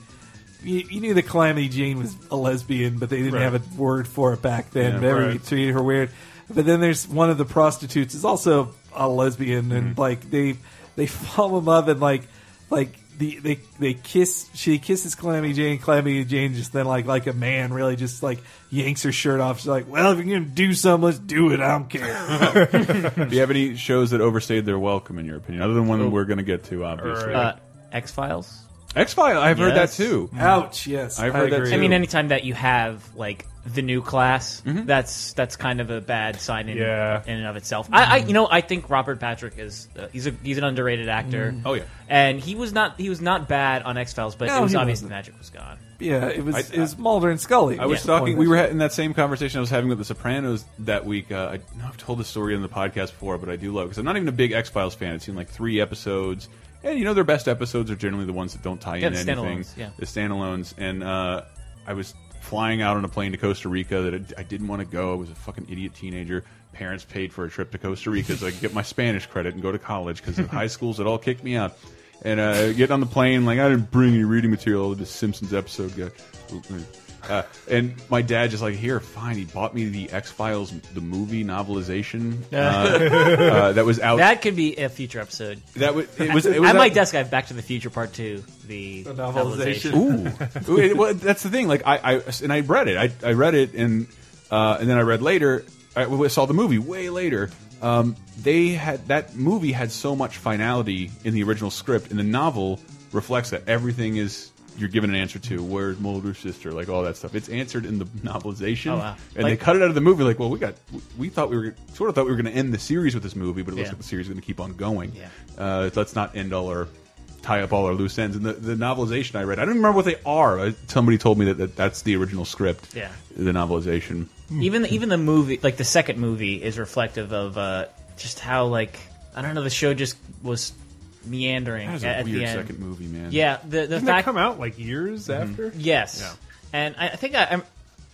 you, you knew that Calamity Jane was a lesbian, but they didn't Right. have a word for it back then. Yeah. but everybody Right. treated her weird. But then there's one of the prostitutes is also a lesbian, and Mm-hmm. like they they fall in love and like like. The, they they kiss. She kisses Calamity Jane. Calamity Jane just then like like a man really just like yanks her shirt off. She's like, "Well, if you're gonna do something, let's do it. I don't care." Do you have any shows that overstayed their welcome, in your opinion, other than one we're going to get to, obviously? Uh, X Files. X Files. I've heard that Yes. too. Ouch! Yes, I've I heard that agree. too. I mean, anytime that you have like the new class, Mm-hmm. that's that's kind of a bad sign in, Yeah. in and of itself. I, I, you know, I think Robert Patrick is uh, he's a he's an underrated actor. Oh, yeah. and he was not he was not bad on X Files, but No, it was he obvious wasn't. the magic was gone. yeah, it was I- it was Mulder and Scully. I was Yeah. talking. We were in that same conversation I was having with The Sopranos that week. Uh, I know I've told this story on the podcast before, but I do love because I'm not even a big X Files fan. I've seen like three episodes, and you know their best episodes are generally the ones that don't tie Yeah, in the anything. standalones, yeah. The standalones, and uh, I was flying out on a plane to Costa Rica that I, didn't want to go. I was a fucking idiot teenager. Parents paid for a trip to Costa Rica so I could get my Spanish credit and go to college because the high schools had all kicked me out. And uh, get on the plane, like I didn't bring any reading material. The Simpsons episode got. Uh, and my dad just like here, fine. He bought me the X Files, the movie novelization uh, uh, that was out. That could be a future episode. that was it was. It was At my out- desk, I have Back to the Future Part Two, the, The novelization. novelization. Ooh, Ooh, it- well, that's the thing. Like I, I and I read it. I, I read it, and uh, and then I read later. I saw the movie way later. Um, they had that movie had so much finality in the original script, and the novel reflects that everything is you're given an answer to. Where's Mulder's sister? Like all that stuff. It's answered in the novelization, Oh, wow. and Like- they cut it out of the movie. Like, well, we got we thought we were sort of thought we were going to end the series with this movie, but it looks Yeah. like the series is going to keep on going. Yeah. Uh, let's not end all our tie up all our loose ends. And the, the novelization I read, I don't remember what they are. Somebody told me that, that that's the original script. Yeah. The novelization. even the, even the movie, like the second movie, is reflective of uh, just how like I don't know, the show just was meandering That at, a at weird the end. second movie, man. Yeah, the the Didn't that fact come out like years after? Yes. Yeah. And I I think I, I'm,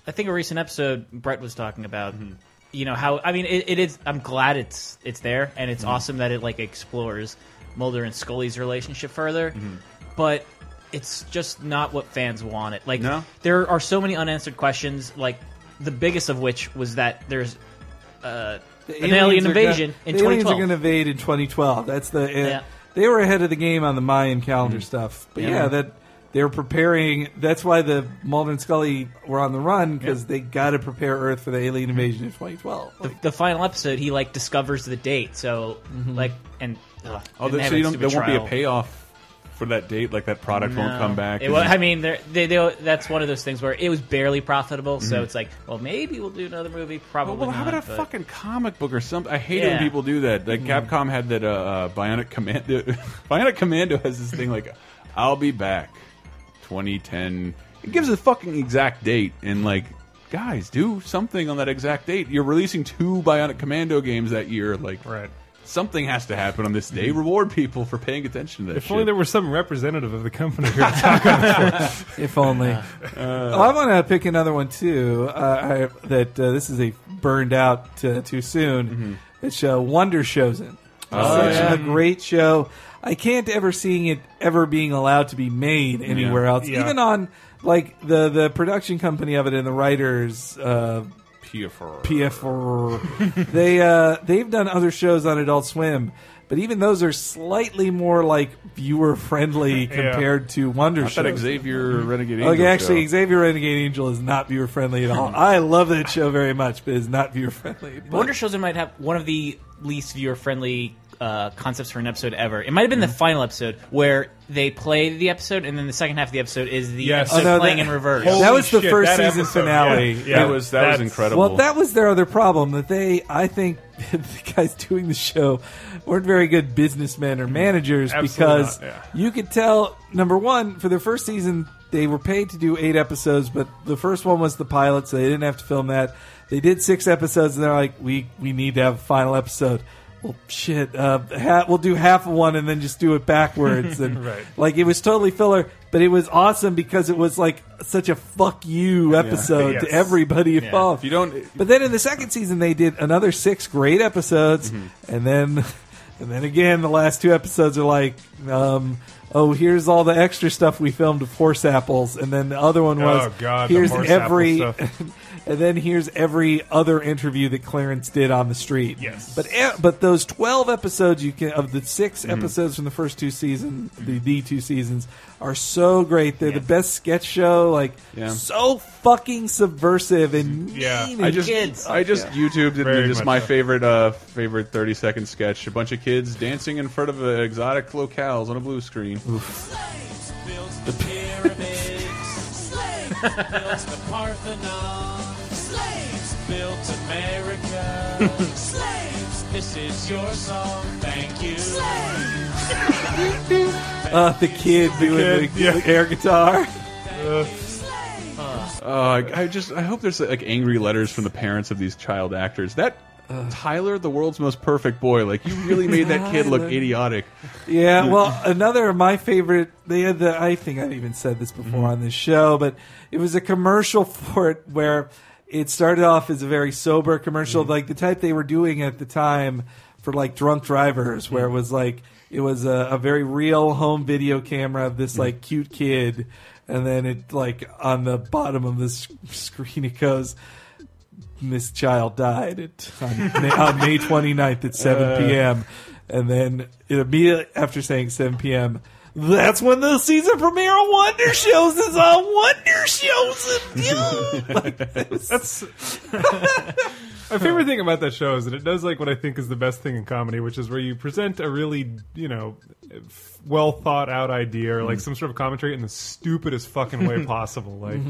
I think a recent episode Brett was talking about, Mm-hmm. you know how I mean it, it is. I'm glad it's it's there, and Mm-hmm. it's awesome that it like explores Mulder and Scully's relationship further, Mm-hmm. but it's just not what fans want. It Like No? there are so many unanswered questions. Like the biggest of which was that there's uh, The an alien aliens are invasion gonna, in the aliens are 2012. going to invade in 2012. That's the uh, Yeah. They were ahead of the game on the Mayan calendar mm-hmm. stuff. But yeah, Yeah. that they were preparing. That's why the Mulder and Scully were on the run because they got to prepare Earth for the alien mm-hmm. invasion in 2012. the, the final episode, he like discovers the date. So mm-hmm. like and ugh, Oh, and so you don't, there stupid won't be a payoff for that date? Like that product won't come back? It and- wa- I mean, they're- they, they, that's one of those things where it was barely profitable. Mm-hmm. So it's like, well, maybe we'll do another movie. Probably well, how not. about a but- fucking comic book or something? I hate it when people do that. Like Capcom had that uh, uh, Bionic Commando. Bionic Commando has this thing like, "I'll be back, 2010." It gives a fucking exact date, and like, guys, do something on that exact date. You're releasing two Bionic Commando games that year. Like, Right. Something has to happen on this day. Reward people for paying attention to that. If shit. only there was some representative of the company here to talk on this. if only. Uh, oh, I want to pick another one too. Uh, I, that uh, this is a burned out uh, too soon. Mm-hmm. It's uh, Wonder Showzen. Oh, Such yeah. a great show. I can't ever seeing it ever being allowed to be made anywhere Yeah. else, Yeah. even on like the the production company of it and the writers. Uh, PFR. PFR. they uh, they've done other shows on Adult Swim, but even those are slightly more like viewer friendly compared to Wonder I thought shows. Xavier Renegade. Angel Okay, actually, show. Xavier Renegade Angel is not viewer friendly at all. I love that show very much, but it's not viewer friendly. Wonder Showzen might have one of the least viewer friendly uh, concepts for an episode ever. It might have been the final episode where they play the episode, and then the second half of the episode is the Yes. episode Oh, no, playing that- in reverse. Holy that was the shit, first that season episode, finale. yeah. That was that was that's- incredible. Well, that was their other problem that they, I think, the guys doing the show weren't very good businessmen or managers Absolutely because not, yeah. you could tell. Number one, for their first season, they were paid to do eight episodes, but the first one was the pilot, so they didn't have to film that. They did six episodes, and they're like, "We we need to have a final episode." Well, shit, uh, ha- we'll do half of one and then just do it backwards, and Right. like it was totally filler, but it was awesome because it was like such a fuck you episode Yes. to everybody involved. if you don't, But then in the second season, they did another six great episodes, Mm-hmm. and then, and then again, the last two episodes are like, um, oh, here's all the extra stuff we filmed of horse apples, and then the other one was, Oh, God, the here's horse every, stuff. and then here's every other interview that Clarence did on the street. Yes. but e- but those twelve episodes you can of the 6 Mm-hmm. episodes from the first two seasons, the the two seasons are so great. They're the best sketch show, like Yeah. so fucking subversive and Yeah. mean I and just kids. I just YouTubed it. Very and Just much my so. favorite uh favorite thirty second sketch. A bunch of kids dancing in front of uh, exotic locales on a blue screen. Slaves built the pyramids. Slaves built the Parthenon. Slaves built America. Slaves, this is your song. Thank you. Uh, the kid doing kid, the, yeah. the air guitar. Uh, uh, I I just I hope there's like angry letters from the parents of these child actors. That uh. Tyler, the world's most perfect boy, like you really made that kid look idiotic. Yeah, well, another of my favorite. They had the. I think I've even said this before mm-hmm. on this show, but it was a commercial for it where it started off as a very sober commercial, mm-hmm. like the type they were doing at the time for like drunk drivers, where mm-hmm. it was like it was a, a very real home video camera of this like cute kid, and then it like on the bottom of this screen it goes. This child died at, on, May, on May 29th at 7 p.m. Uh. And then it immediately after saying 7 p.m., that's when the season premiere of Wonder Showzen is on Wonder Showzen. And you. Like, That's my favorite thing about that show is that it does like what I think is the best thing in comedy, which is where you present a really you know well thought out idea or like mm-hmm. some sort of commentary in the stupidest fucking way possible. Like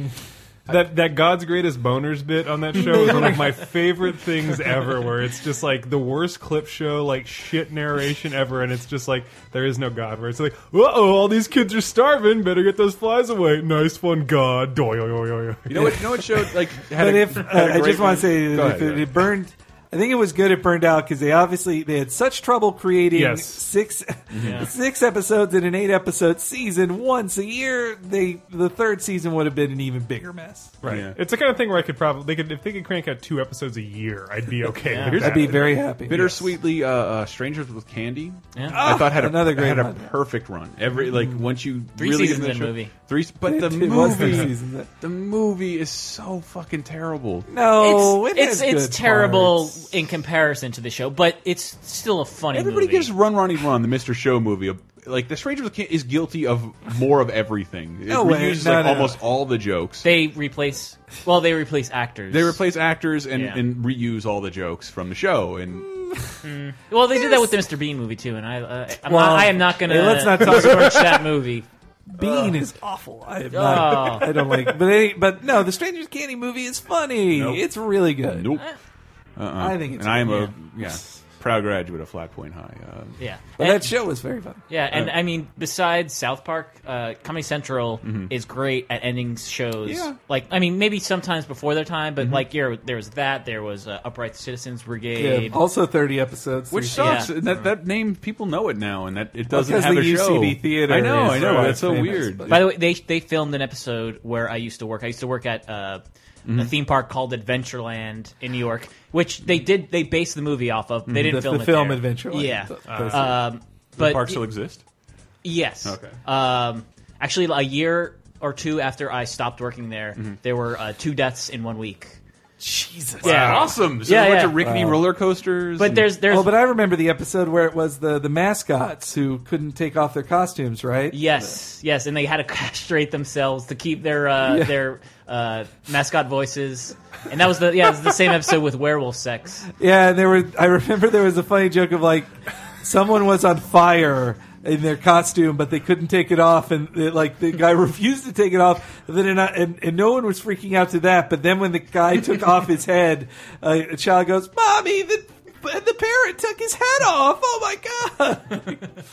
that that God's greatest boners bit on that show is one of my favorite things ever. Where it's just like the worst clip show, like shit narration ever, and it's just like there is no God. Where it's like, uh oh, all these kids are starving. Better get those flies away. Nice one, God. You know what? You know what showed like had but a- if uh, had a I great just want to say, if ahead, it, it burned. I think it was good. It burned out because they obviously they had such trouble creating Yes. six six episodes in an eight episode season once a year. They the third season would have been an even bigger mess. Right. Yeah. It's the kind of thing where I could probably they could if they could crank out two episodes a year, I'd be okay. Yeah. Here's I'd be very happy. Bittersweetly, uh, uh, Strangers with Candy. Yeah. I thought had a, Another great had a one. perfect run. Every like once you Three really seasons get in the show- movie. Three, but the It was three movie, seasons. the movie is so fucking terrible. No, it's it it's, has it's good terrible parts. In comparison to the show, but it's still a funny Everybody movie. gives Run Ronnie Run, the Mr. Show movie. Like the Strangers with Candy is guilty of more of everything. It No way. reuses No, like no, no. almost all the jokes. They replace well, they replace actors. They replace actors and, Yeah. and reuse all the jokes from the show. And well, they did that with the Mr. Bean movie too, and I uh, I'm Well, not, I am not going to hey, let's not talk smirch that movie. Bean is awful. I am not, Oh. I don't like. But they, but no, the Strangers Candy movie is funny. Nope. It's really good. nope. Uh-uh. I think it's and I am good, a yeah proud graduate of Flat Point High. Uh, Yeah, But And- that show was very fun. Yeah, and I mean, besides South Park, uh, Comedy Central is great at ending shows. Yeah. Like, I mean, maybe sometimes before their time, but like, yeah, there was that. There was uh, Upright Citizens Yeah, Brigade. also thirty episodes. Which three sucks. Yeah. That that name people know it now, and that it doesn't because have the a show. Theater I know, is I know. quite That's so famous, weird. but- By the way, they they filmed an episode where I used to work. I used to work at uh, a theme park called Adventureland in New York, which they did. They based the movie off of. They didn't The- film the it film there. Adventureland. Yeah, Uh, um, the but park still exist. Yes. Okay. Um, actually, a year or two after I stopped working there, Mm-hmm. there were uh, two deaths in one week. Jesus. Yeah. awesome. So Yeah, a bunch yeah. of rickety Wow. roller coasters. But and- there's there's Oh, but I remember the episode where it was the the mascots who couldn't take off their costumes, right? Yes, yes, and they had to castrate themselves to keep their uh, Yeah. their uh, mascot voices, and that was the yeah, it was the same episode with werewolf sex. Yeah, and there were. I remember there was a funny joke of like, someone was on fire in their costume, but they couldn't take it off, and it, like the guy refused to take it off. And then and, and, and no one was freaking out to that. But then when the guy took off his head, uh, a child goes, "Mommy, the the parent took his head off. Oh my god!"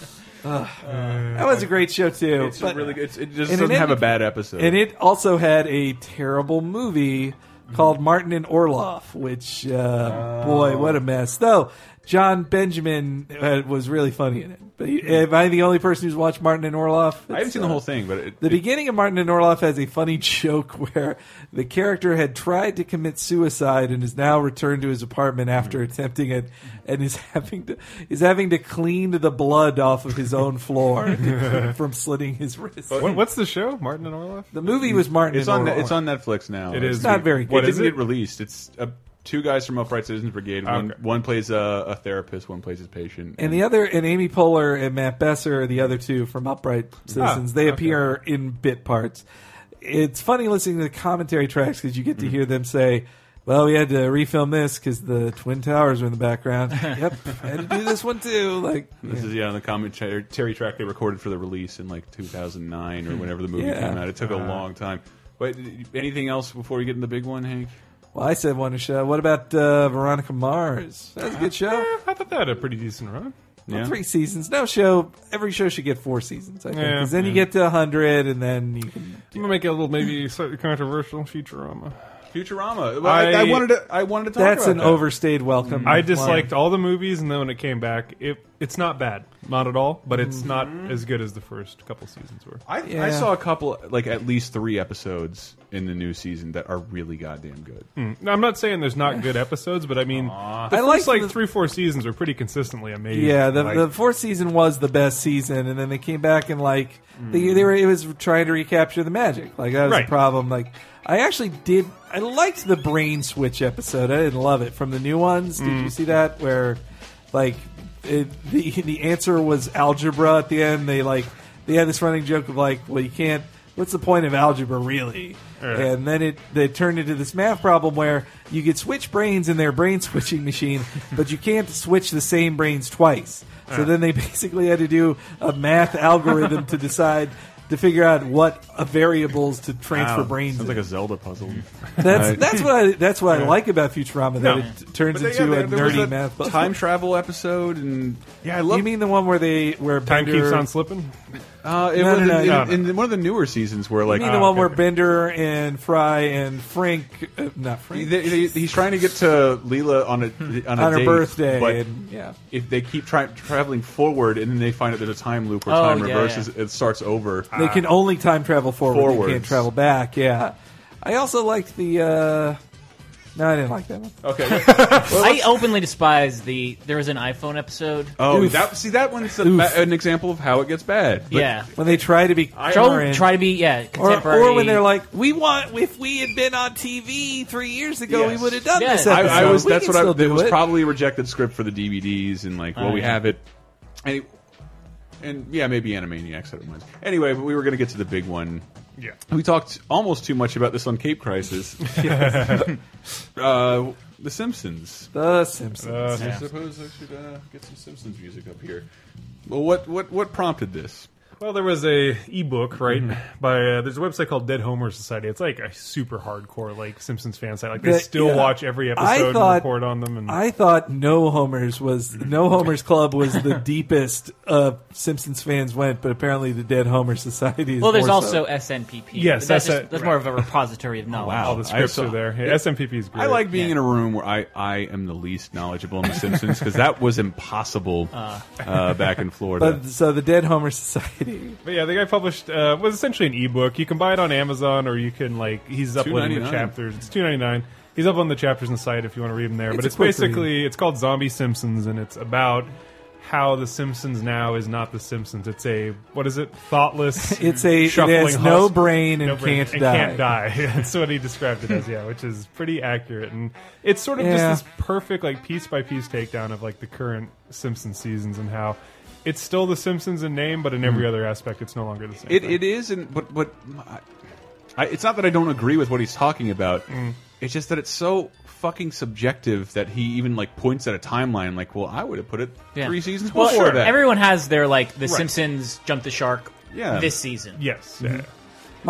Ugh. that was a great show too. it's a really good. It's, it just and doesn't it have a bad episode. And it also had a terrible movie called Martin and Orloff, which, uh, boy, what a mess. Though, Jon Benjamin uh, was really funny in it. But he- am I the only person who's watched Martin and Orloff? I haven't It's, seen the uh, whole thing, but it, the beginning of Martin and Orloff has a funny joke where the character had tried to commit suicide and is now returned to his apartment after attempting it, and is having to is having to clean the blood off of his own floor from slitting his wrist. What, what's the show? Martin and Orloff. The movie was Martin. it's and on Orloff. it's on Netflix now. It is. It's not very It good. What didn't it? get released. It's uh, two guys from Upright Citizens Brigade. One, Okay. one plays a, a therapist. One plays his patient. And the other, and Amy Poehler and Matt Besser are the other two from Upright Citizens. Ah, they okay. appear in bit parts. It's funny listening to the commentary tracks because you get to hear them say, "Well, we had to refilm this because the Twin Towers are in the background." yep, I had to do this one too. Like, This is yeah on the commentary track they recorded for the release in like 2009 or whenever the movie Yeah. came out. It took a long time. But anything else before we get in the big one, Hank? Well, I said one show. What about uh, Veronica Mars? That's a good show. I thought that had a pretty decent run. Well, Yeah. three seasons. No show. Every show should get four seasons. I think. Yeah, 'Cause then you yeah. get to hundred, and then you can. I'm gonna make it a little maybe slightly controversial Futurama. Futurama. Well, I, I I- wanted to. I wanted to talk That's about an that. overstayed welcome. I disliked all the movies, and then when it came back, it it's not bad, not at all, but it's not as good as the first couple seasons were. I, I saw a couple, like at least three episodes in the new season that are really goddamn good. No, I'm not saying there's not good episodes, but I mean, the I first like like the- three, four seasons are pretty consistently amazing. Yeah, the, Like, the fourth season was the best season, and then they came back and like hmm. they, they were it was trying to recapture the magic. Like that was Right. the problem. Like I actually did I liked the brain switch episode. I didn't love it from the new ones. Did hmm. you see that where like it, the the answer was algebra at the end? They like they had this running joke of like, well, you can't. What's the point of algebra really? Right. And then it they turned into this math problem where you could switch brains in their brain switching machine, but you can't switch the same brains twice. So then they basically had to do a math algorithm to decide to figure out what uh, variables to transfer Wow, brains. Sounds in. like a Zelda puzzle. that's Right. that's what I that's what I like about Futurama that No. it turns But they- into yeah, a there was nerdy a math puzzle. time travel episode, and yeah, I love. you mean the one where they where time Bender, keeps on slipping. Uh, in, No, one no, the, no, in, no. in one of the newer seasons where like You mean the Ah, one okay. where Bender and Fry and Frank, uh, not Frank, they, he's trying to get to Leela on a on, a on her birthday, but and yeah, if they keep try, traveling forward and then they find out there's a time loop where Oh, time yeah, reverses, it starts over. they can only time travel forward. They can't travel back. Yeah, I also liked the. uh No, I didn't like that one. Okay. I openly despise the. There was an iPhone episode. Oh, Oof. that see that one's a, an example of how it gets bad. But yeah, When they try to be try, current, try to be yeah or, contemporary. or when they're like, "We want if we had been on TV three years ago, Yes. we would have done Yeah. this." I, Episode. I was. We That's what I. It was it. probably a rejected script for the DVDs, and like, well, Oh, we yeah. have it. And, and yeah, maybe Animaniacs. I don't mind. Anyway, but we were going to get to the big one. Yeah. We talked almost too much about this on Cape Crisis. uh, the Simpsons. The Simpsons. Uh, I suppose I should uh, get some Simpsons music up here. Well, what what what prompted this? Well, there was a ebook, right? By uh, there's a website called Dead Homer Society. It's like a super hardcore like Simpsons fan site. Like they The- still yeah. watch every episode thought- and report on them. And I thought No Homers was No Homers Club was the deepest uh, Simpsons fans went, but apparently the Dead Homer Society. Is well, there's more also so. SNPP. Yes, that's, that's just, a- that's more of a repository of knowledge. wow. all the scripts I saw- are there. Yeah, SNPP is great. I like being in a room where I, I am the least knowledgeable in The Simpsons because that was impossible uh, back in Florida. But so the Dead Homer Society. But yeah, the guy published uh, was essentially an ebook. You can buy it on Amazon, or you can like he's uploading the chapters. It's two ninety nine. He's uploading the chapters on the site if you want to read them there. It's but it's quick basically it's called Zombie Simpsons, and it's about how The Simpsons now is not The Simpsons. It's a what is it? Thoughtless. It's a- it shuffling has no brain and can't and die. Can't die. That's what he described it as. Yeah, which is pretty accurate. And it's sort of Yeah. just this perfect like piece by piece takedown of like the current Simpsons seasons and how. It's still The Simpsons in name, but in every Hmm. other aspect, it's no longer the same. It, thing. it is, and but but I, it's not that I don't agree with what he's talking about. Mm. It's just that it's so fucking subjective that he even like points at a timeline. Like, well, I would have put it Yeah. three seasons Well, before sure. that. Everyone has their like the Right. Simpsons jumped the shark. Yeah. this season. Yes. Mm-hmm. Yeah.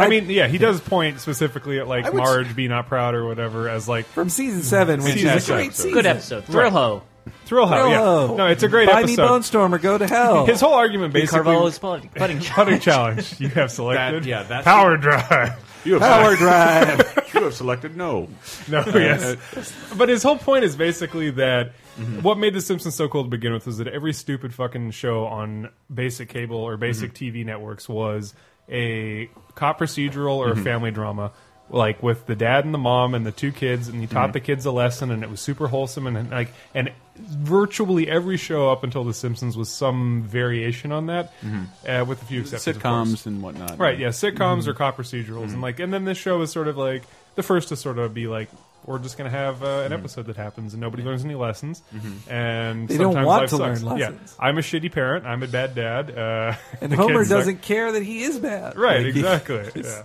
I mean, yeah, he does point specifically at like I would s- Marge be not proud or whatever as like From season seven, which is a great season. Good episode. Thrill ho. Thrill Ho. Thrill yeah. Ho. No, it's a great Buy episode. me Bonestorm or go to hell. His whole argument Lee basically Carvalho's putting, putting putting challenge. You have selected That- yeah, that's- power drive. you have Power selected, Drive. you have selected no. No, yes. But his whole point is basically that Mm-hmm. what made The Simpsons so cool to begin with was that every stupid fucking show on basic cable or basic Mm-hmm. TV networks was a cop procedural or Mm-hmm. a family drama. Like with the dad and the mom and the two kids, and he taught Mm-hmm. the kids a lesson, and it was super wholesome, and, and like, and virtually every show up until The Simpsons was some variation on that, uh, with a few exceptions. of course. Mm-hmm. Sitcoms and whatnot. Right, yeah, sitcoms Mm-hmm. or cop procedurals, and like, and then this show is sort of like the first to sort of be like, we're just going to have uh, Mm-hmm. an episode that happens and nobody learns any lessons, and They don't sometimes want life to sucks. learn Yeah. I'm a shitty parent. I'm a bad dad. Uh, and Homer doesn't care that he is bad. Right, Like, exactly. it's- Yeah.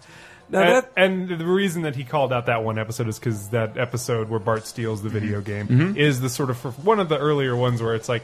Now and, that and the reason that he called out that one episode is because that episode where Bart steals the video game Mm-hmm. is the sort of one of the earlier ones where it's like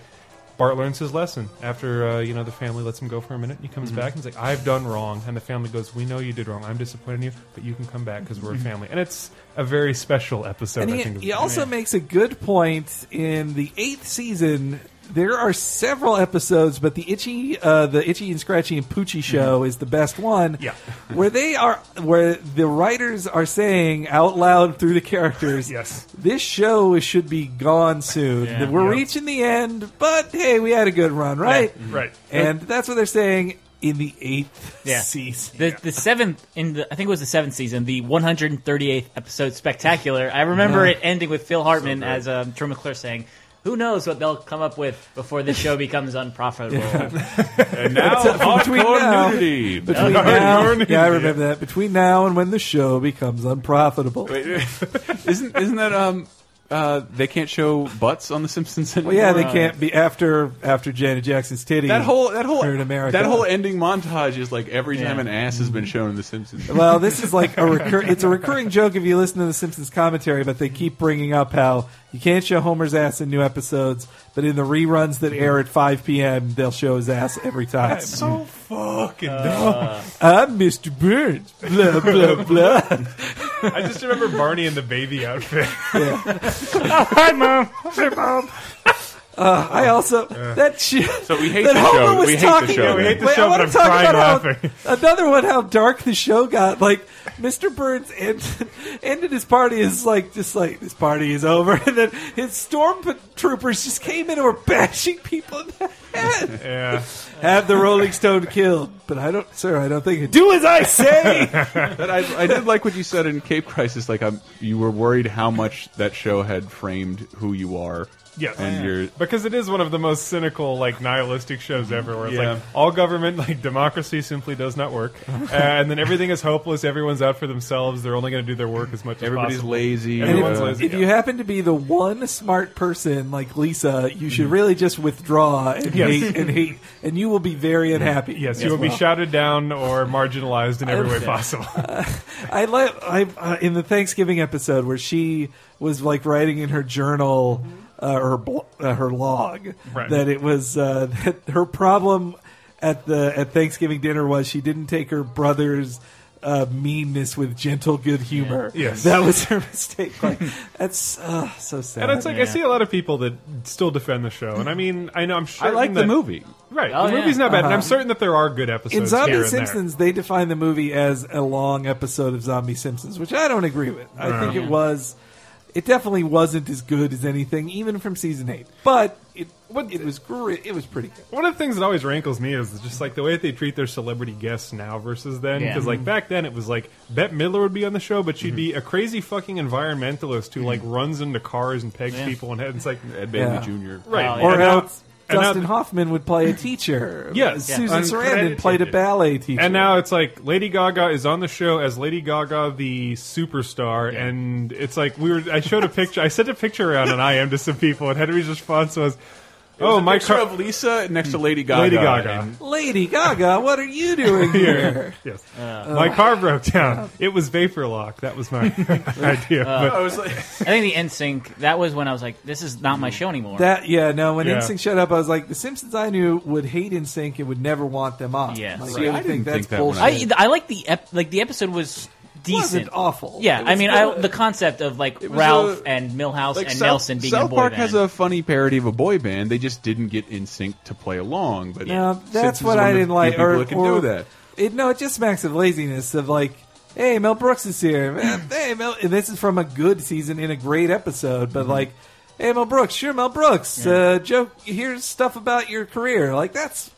Bart learns his lesson after uh, you know the family lets him go for a minute. And he Mm-hmm. comes back and he's like, "I've done wrong," and the family goes, "We know you did wrong. I'm disappointed in you, but you can come back because we're a family." And it's a very special episode. Mm-hmm. and I he, think. he also makes a good point in the eighth season. There are several episodes, but the itchy, uh, the itchy and scratchy and Poochie show is the best one. Mm-hmm. Yeah. where they are, where the writers are saying out loud through the characters, Yes. this show should be gone soon. Yeah. We're Yeah. reaching the end, but hey, we had a good run, right? right. And that's what they're saying in the eighth Yeah. season. The the seventh in the I think it was the seventh season, the 138th episode spectacular. I remember Yeah. it ending with Phil Hartman as um, Troy McClure saying, "Who knows what they'll come up with before this show becomes unprofitable." And now Between now- nudity. Between now, yeah, I remember that. Between now and when the show becomes unprofitable. isn't isn't that um uh they can't show butts on The Simpsons anymore? Well, yeah, they can't be after after Janet Jackson's titty. That whole that whole that whole ending montage is like every time Yeah. an ass has been shown in The Simpsons. well, this is like a recur- it's a recurring joke if you listen to the Simpsons commentary, but they keep bringing up how you can't show Homer's ass in new episodes, but in the reruns that air at 5 p.m., they'll show his ass every time. That's so fucking dumb. I'm Mr. Burns. Blah blah blah. I just remember Barney in the baby outfit. Hi, mom. Hi, mom. Uh, I also that shit. So we hate that the Homer show. was We hate the talking, show, Yeah, we hate the Wait, show, I wanna but I'm talk crying about laughing. How, another one, how dark the show got. Like Mr. Burns ended, ended his party is like just like this party is over, and then his stormtroopers just came in and were bashing people in the head. Yeah. Have the Rolling Stone killed, but I don't, sir. I don't think it. Do as I say. But I, I did like what you said in Cape Crisis. Like, I'm, you were worried how much that show had framed who you are. Yes, and you're because it is one of the most cynical, like nihilistic shows ever. Where it's Yeah. like all government, like democracy, simply does not work, and then everything is hopeless. Everyone's out for themselves. They're only going to do their work as much everybody's as possible. lazy. And Everyone's uh, lazy. if you happen to be the one smart person like Lisa, you should really just withdraw and Yes. Hate and hate, and you will be very unhappy. Yes, as you will be well. shouted down or marginalized in every way possible. I like I uh, in the Thanksgiving episode where she was like writing in her journal uh, her bl- uh, her log Right. that it was uh, that her problem at the at Thanksgiving dinner was she didn't take her brother's uh, meanness with gentle good humor. Yes. that was her mistake. Like that's uh, so sad. And it's like I see a lot of people that still defend the show, and I mean, I know I'm sure I like the movie. Right, Oh, the yeah. movie's not bad, and I'm Uh-huh. certain that there are good episodes in Zombie here and Simpsons, they define the movie as a long episode of Zombie Simpsons, which I don't agree with. I think it was, it definitely wasn't as good as anything, even from season eight. But it, it was great. It was pretty good. One of the things that always rankles me is just like the way that they treat their celebrity guests now versus then. Yeah. Because like back then, it was like Bette Midler would be on the show, but she'd Mm-hmm. be a crazy fucking environmentalist who like runs into cars and pegs Yeah. people, and it's like Ed Bailey Yeah. Jr. right, Oh, and Or now- else, Now- Dustin Hoffman would play a teacher. Yes. Susan Sarandon played a ballet teacher. And now it's like Lady Gaga is on the show as Lady Gaga, the superstar, and it's like we were. I showed a picture. I sent a picture around on IM to some people, and Henry's response was, "Oh, my picture car- of Lisa next to Lady Gaga. Lady Gaga. Lady Gaga, what are you doing here? yes. Uh, my car broke down. It was vapor lock. That was my idea. Uh, but I was like, I think the NSYNC. That was when I was like, "This is not my show anymore." That yeah, no. When Yeah. NSYNC showed up, I was like, the Simpsons I knew would hate NSYNC and would never want them on. Yeah. like, See, I, I think didn't that's think that bullshit. I I like the ep- like the episode was decent. wasn't awful. Yeah, It I mean, I, the concept of like was Ralph a- and Milhouse like and South, Nelson being South in a boy Park band. has a funny parody of a boy band. They just didn't get in sync to play along. But No, Simpsons that's is what one I of didn't few like. people Or, that can or- do that. It, no, it just smacks of laziness. Of like, hey, Mel Brooks is here. Man, hey, Mel. And this is from a good season in a great episode, but like, hey, Mel Brooks, sure, Mel Brooks. Uh, joke. Here's stuff about your career. Like that's,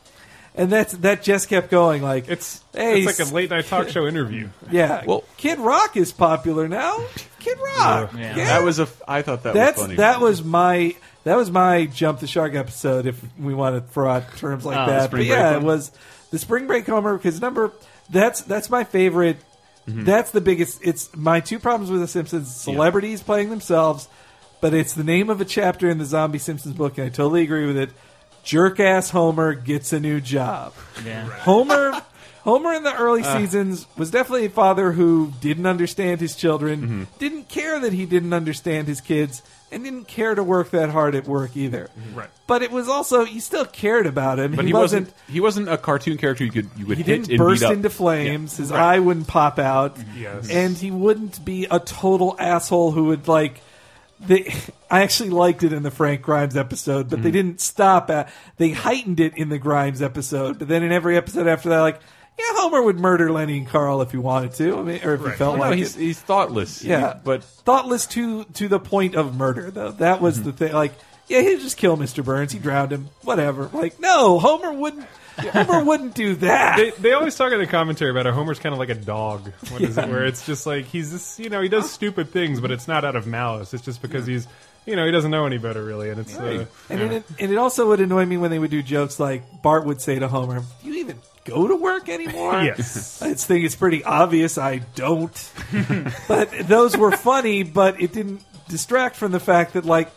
and that's that just kept going. Like it's hey, it's like a late night talk show interview. yeah. Well- Kid Rock is popular now. Kid Rock. Yeah. Yeah. That was a. I thought that That's was funny. that was my that was my jump the shark episode. If we want to throw out terms like Oh, that, but yeah, one? it was the spring break homer because number that's that's my favorite. Mm-hmm. That's the biggest. It's my two problems with the Simpsons: celebrities playing themselves, but it's the name of a chapter in the Zombie Simpsons book, and I totally agree with it. Jerk ass Homer gets a new job. Yeah. Homer Homer in the early Uh. seasons was definitely a father who didn't understand his children, Mm-hmm. didn't care that he didn't understand his kids, and didn't care to work that hard at work either. Right. But it was also he still cared about him. Mm-hmm. But he, he wasn't. He wasn't a cartoon character you could you would He hit didn't and burst beat up. into flames. His Right. eye wouldn't pop out, Yes. and he wouldn't be a total asshole who would like. They, I actually liked it in the Frank Grimes episode, but Mm-hmm. they didn't stop at. They heightened it in the Grimes episode, but then in every episode after that, like, yeah, Homer would murder Lenny and Carl if he wanted to. I mean, or if he felt Well, no, like he's it. he's thoughtless. Yeah, but thoughtless to to the point of murder, though. That was the thing. Like, yeah, he'd just kill Mr. Burns. He drowned him. Whatever. Like, no, Homer wouldn't. Homer wouldn't do that. They, they always talk in the commentary about how Homer's kind of like a dog. What is it? Where it's just like he's this, you know, he does stupid things, but it's not out of malice. It's just because he's, you know, he doesn't know any better really, and it's. Uh, And, yeah. it, and it also would annoy me when they would do jokes like Bart would say to Homer, "Do you even go to work anymore?" Yes. I just think it's pretty obvious I don't. but those were funny, but it didn't distract from the fact that like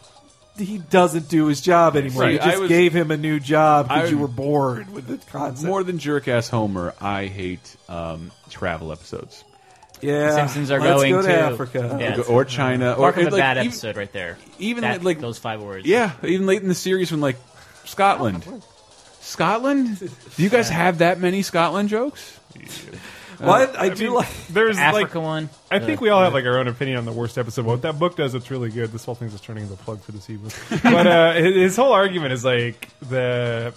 he doesn't do his job anymore. Right, You just was- gave him a new job because you were bored with the concept. more than jerk ass Homer, I hate um, travel episodes. yeah, the Simpsons are let's going go to, to- Africa. Yeah. or China, or Mark of a like, bad even- episode right there. even That- like- those five words. Yeah, even late in the series when like Scotland. Scotland? Do you guys have that many Scotland jokes? What I, I do mean, like. there's Africa like, one. I think we all have like our own opinion on the worst episode. What that book does, it's really good. This whole thing's just turning into a plug for this evening. but uh, his, his whole argument is like the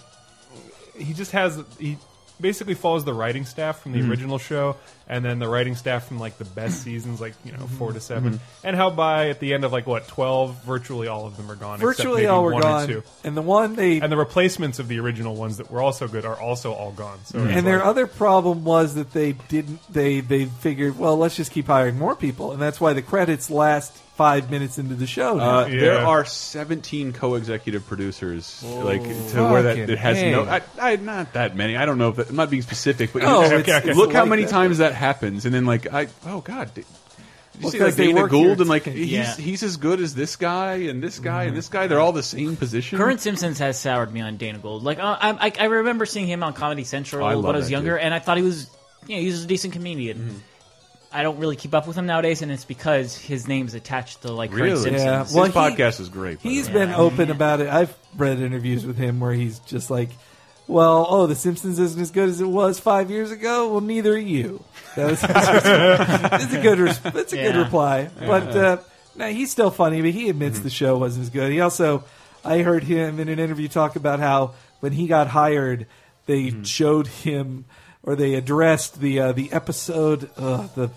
he just has he basically follows the writing staff from the Mm-hmm. original show, and then the writing staff from like the best seasons, like you know four to 7 Mm-hmm. and how by at the end of like what twelve, virtually all of them are gone. except Virtually maybe all were one or gone, two. and the one they And the replacements of the original ones that were also good are also all gone. So Mm-hmm. And their like- other problem was that they didn't. They they figured, well, let's just keep hiring more people, and that's why the credits last five minutes into the show. now. Uh, There are 17 co-executive producers, like to where that it has no. I, I, not that many. I don't know if that, I'm not being specific, but Oh, look- it's- it's look how like many that. times that happens, and then like I, oh god, did, did you Well, see 'cause like they Dana work Gould and like he's Yeah. he's as good as this guy and this guy and this guy. They're all the same position. Current Simpsons has soured me on Dana Gould. Like uh, I, I, I remember seeing him on Comedy Central Oh, I when I was younger, dude. And I thought he was, you know, he was a decent comedian. I don't really keep up with him nowadays, and it's because his name's attached to like current Really? Simpsons. Yeah, His he- podcast is great. by the He's way. been open about it. I've read interviews with him where he's just like, "Well, oh, The Simpsons isn't as good as it was five years ago. Well, neither are you." That was it's a good. Res- it's a good Yeah. reply, but uh, no, he's still funny. But he admits the show wasn't as good. He also, I heard him in an interview talk about how when he got hired, they showed him or they addressed the uh, the episode uh, the.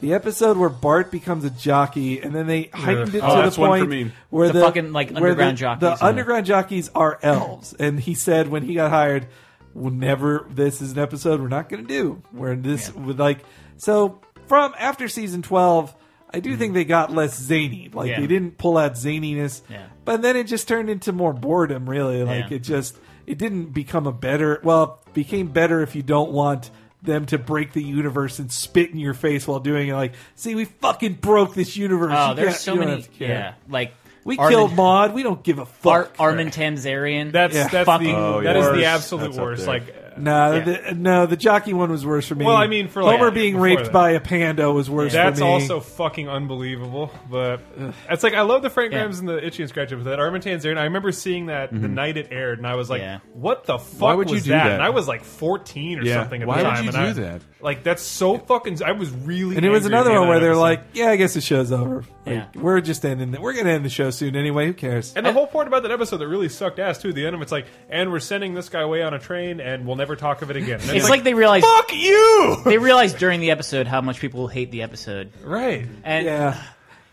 The episode where Bart becomes a jockey, and then they heightened it Oh, to that's the one for point where The the, fucking, like, where underground the, jockeys, The yeah. underground jockeys are elves, and he said when he got hired, "We'll never. This is an episode we're not going to do. Where this with like so from after season twelve, I do think they got less zany. Like Yeah. they didn't pull out zaniness. Yeah. But then it just turned into more boredom. Really, like Yeah. it just it didn't become a better. Well, it became better if you don't want them to break the universe and spit in your face while doing it. Like, see, we fucking broke this universe. Oh, You there's so many. have to care. Yeah, like We Armin- killed Maud. We don't give a fuck. Ar- Armin Tamzarian. That's Yeah. that's Fucking the Oh, yeah. is the absolute That's worst. Like No, Yeah. the, no, the jockey one was worse for me. Well, I mean, for, like, Homer being before raped that. by a panda was worse. That's for me. also fucking unbelievable. But it's like I love the Frank Yeah. Grimes and the Itchy and Scratchy with that Armin Tamzarian. I remember seeing that the mm-hmm. night it aired, and I was like, Yeah. "What the fuck Why would you was do that? that? And I was like 14 or Yeah. something at Why the would time. you and I- do that? Like that's so fucking. I was really. And it was another one where they're like, "Yeah, I guess the show's over. Like, Yeah. We're just ending. The, we're going to end the show soon anyway. Who cares?" And the whole point about that episode that really sucked ass too. The end of it's like, and we're sending this guy away on a train, and we'll never talk of it again. It's like, they realized fuck you, they realized during the episode how much people hate the episode, right? and yeah.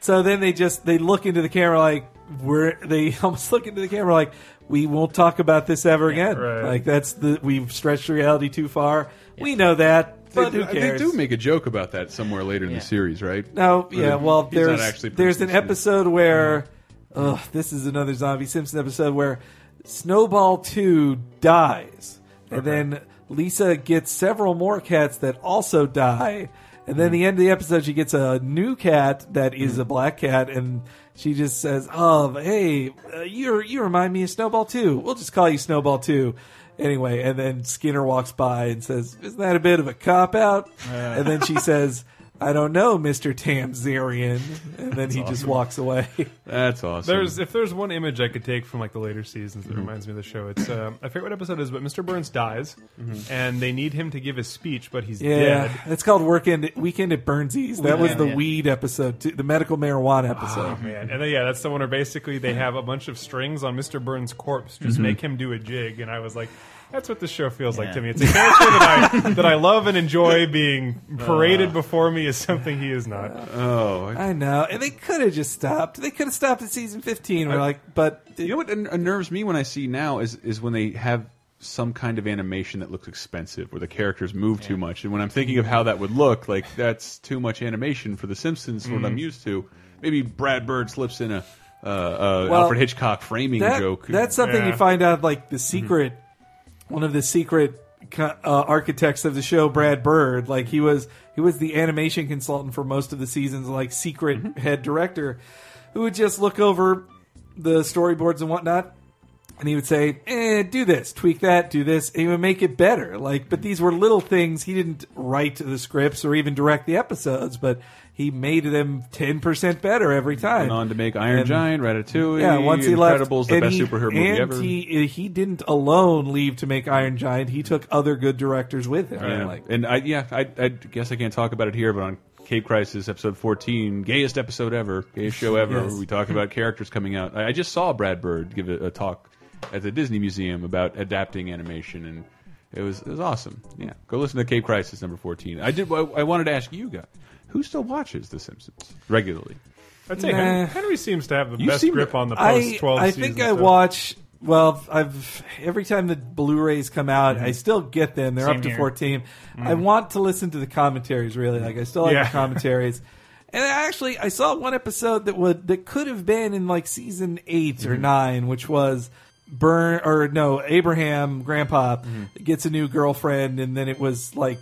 So then they just they look into the camera like we're they almost look into the camera like we won't talk about this ever again. right. Like that's the we've stretched reality too far. We know that, They but do, who they do make a joke about that somewhere later in Yeah. the series, right? No, yeah. Well, He's not there's actually there's an Prince Simpson. episode where, ugh, this is another Zombie Simpson episode where Snowball Two dies, and then Lisa gets several more cats that also die, and then the end of the episode she gets a new cat that is a black cat, and she just says, "Oh, hey, uh, you you remind me of Snowball too. We'll just call you Snowball too." Anyway, and then Skinner walks by and says, "Isn't that a bit of a cop out?" and then she says. I don't know, Mister Tamzarian, and then he just walks away. That's awesome. There's if there's one image I could take from like the later seasons that Mm-hmm. reminds me of the show, it's uh, I forget what episode it is, but Mr. Burns dies, Mm-hmm. and they need him to give his speech, but he's Yeah, dead. it's called Weekend Weekend at Burnsies. That was the yeah. weed episode, too, the medical marijuana episode. Oh, man. And then, yeah, that's the one where basically they have a bunch of strings on Mr. Burns' corpse, just Mm-hmm. make him do a jig. And I was like, that's what this show feels like to me. It's a character that I that I love and enjoy being Uh. paraded before me as something he is not. oh, I- I know, and they could have just stopped. They could have stopped at season fifteen. We're like, but you know what un- unnerves me when I see now is is when they have some kind of animation that looks expensive, where the characters move too much. And when I'm thinking of how that would look, like that's too much animation for The Simpsons, what. I'm used to. Maybe Brad Bird slips in a uh, uh, Well, Alfred Hitchcock framing that, joke. that's something Yeah. you find out. Like the secret, one of the secret uh, architects of the show, Brad Bird. Like he was, he was the animation consultant for most of the seasons. Like secret head director, who would just look over the storyboards and whatnot. And he would say, eh, do this, tweak that, do this, and he would make it better. Like, but these were little things. He didn't write the scripts or even direct the episodes, but he made them ten percent better every time. Went on to make Iron And- Giant, Ratatouille, Yeah, once he left, Incredibles, the best he- superhero movie and ever. He he didn't alone leave to make Iron Giant. He took other good directors with him. Yeah. Like, and I yeah, I, I guess I can't talk about it here, but on Cape Crisis episode 14, gayest episode ever, gayest show ever, Yes. we talk about characters coming out. I, I just saw Brad Bird give a, a talk at the Disney Museum about adapting animation, and it was it was awesome. Yeah, go listen to Cape Crisis number 14. I did. I, I wanted to ask you guys, who still watches The Simpsons regularly? I'd say Nah. Henry, Henry seems to have the You best grip to- on the post twelve. I think I watch. Well, I've every time the Blu-rays come out, mm-hmm. I still get them. They're Same up to here. 14. Mm-hmm. I want to listen to the commentaries. Really, like I still like Yeah. the commentaries. And I actually, I saw one episode that would that could have been in like season 8 or mm-hmm. nine, which was Burn or no Abraham Grandpa mm-hmm. gets a new girlfriend, and then it was like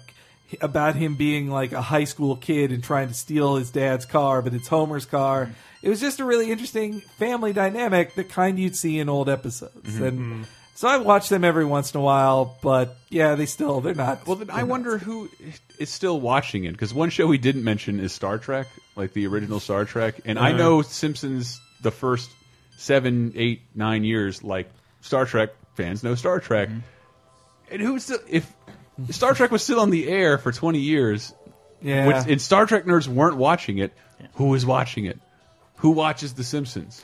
about him being like a high school kid and trying to steal his dad's car, but it's Homer's car. Mm-hmm. It was just a really interesting family dynamic, the kind you'd see in old episodes. Mm-hmm. And so I watch them every once in a while, but yeah, they still they're not. Well, then I wonder who is still watching it because one show we didn't mention is Star Trek, like the original Star Trek, and I uh-huh. know Simpsons the first seven, eight, nine years, like Star Trek fans know Star Trek, and who's still if Star Trek was still on the air for twenty years, yeah. which and Star Trek nerds weren't watching it, who is watching it? Who watches The Simpsons?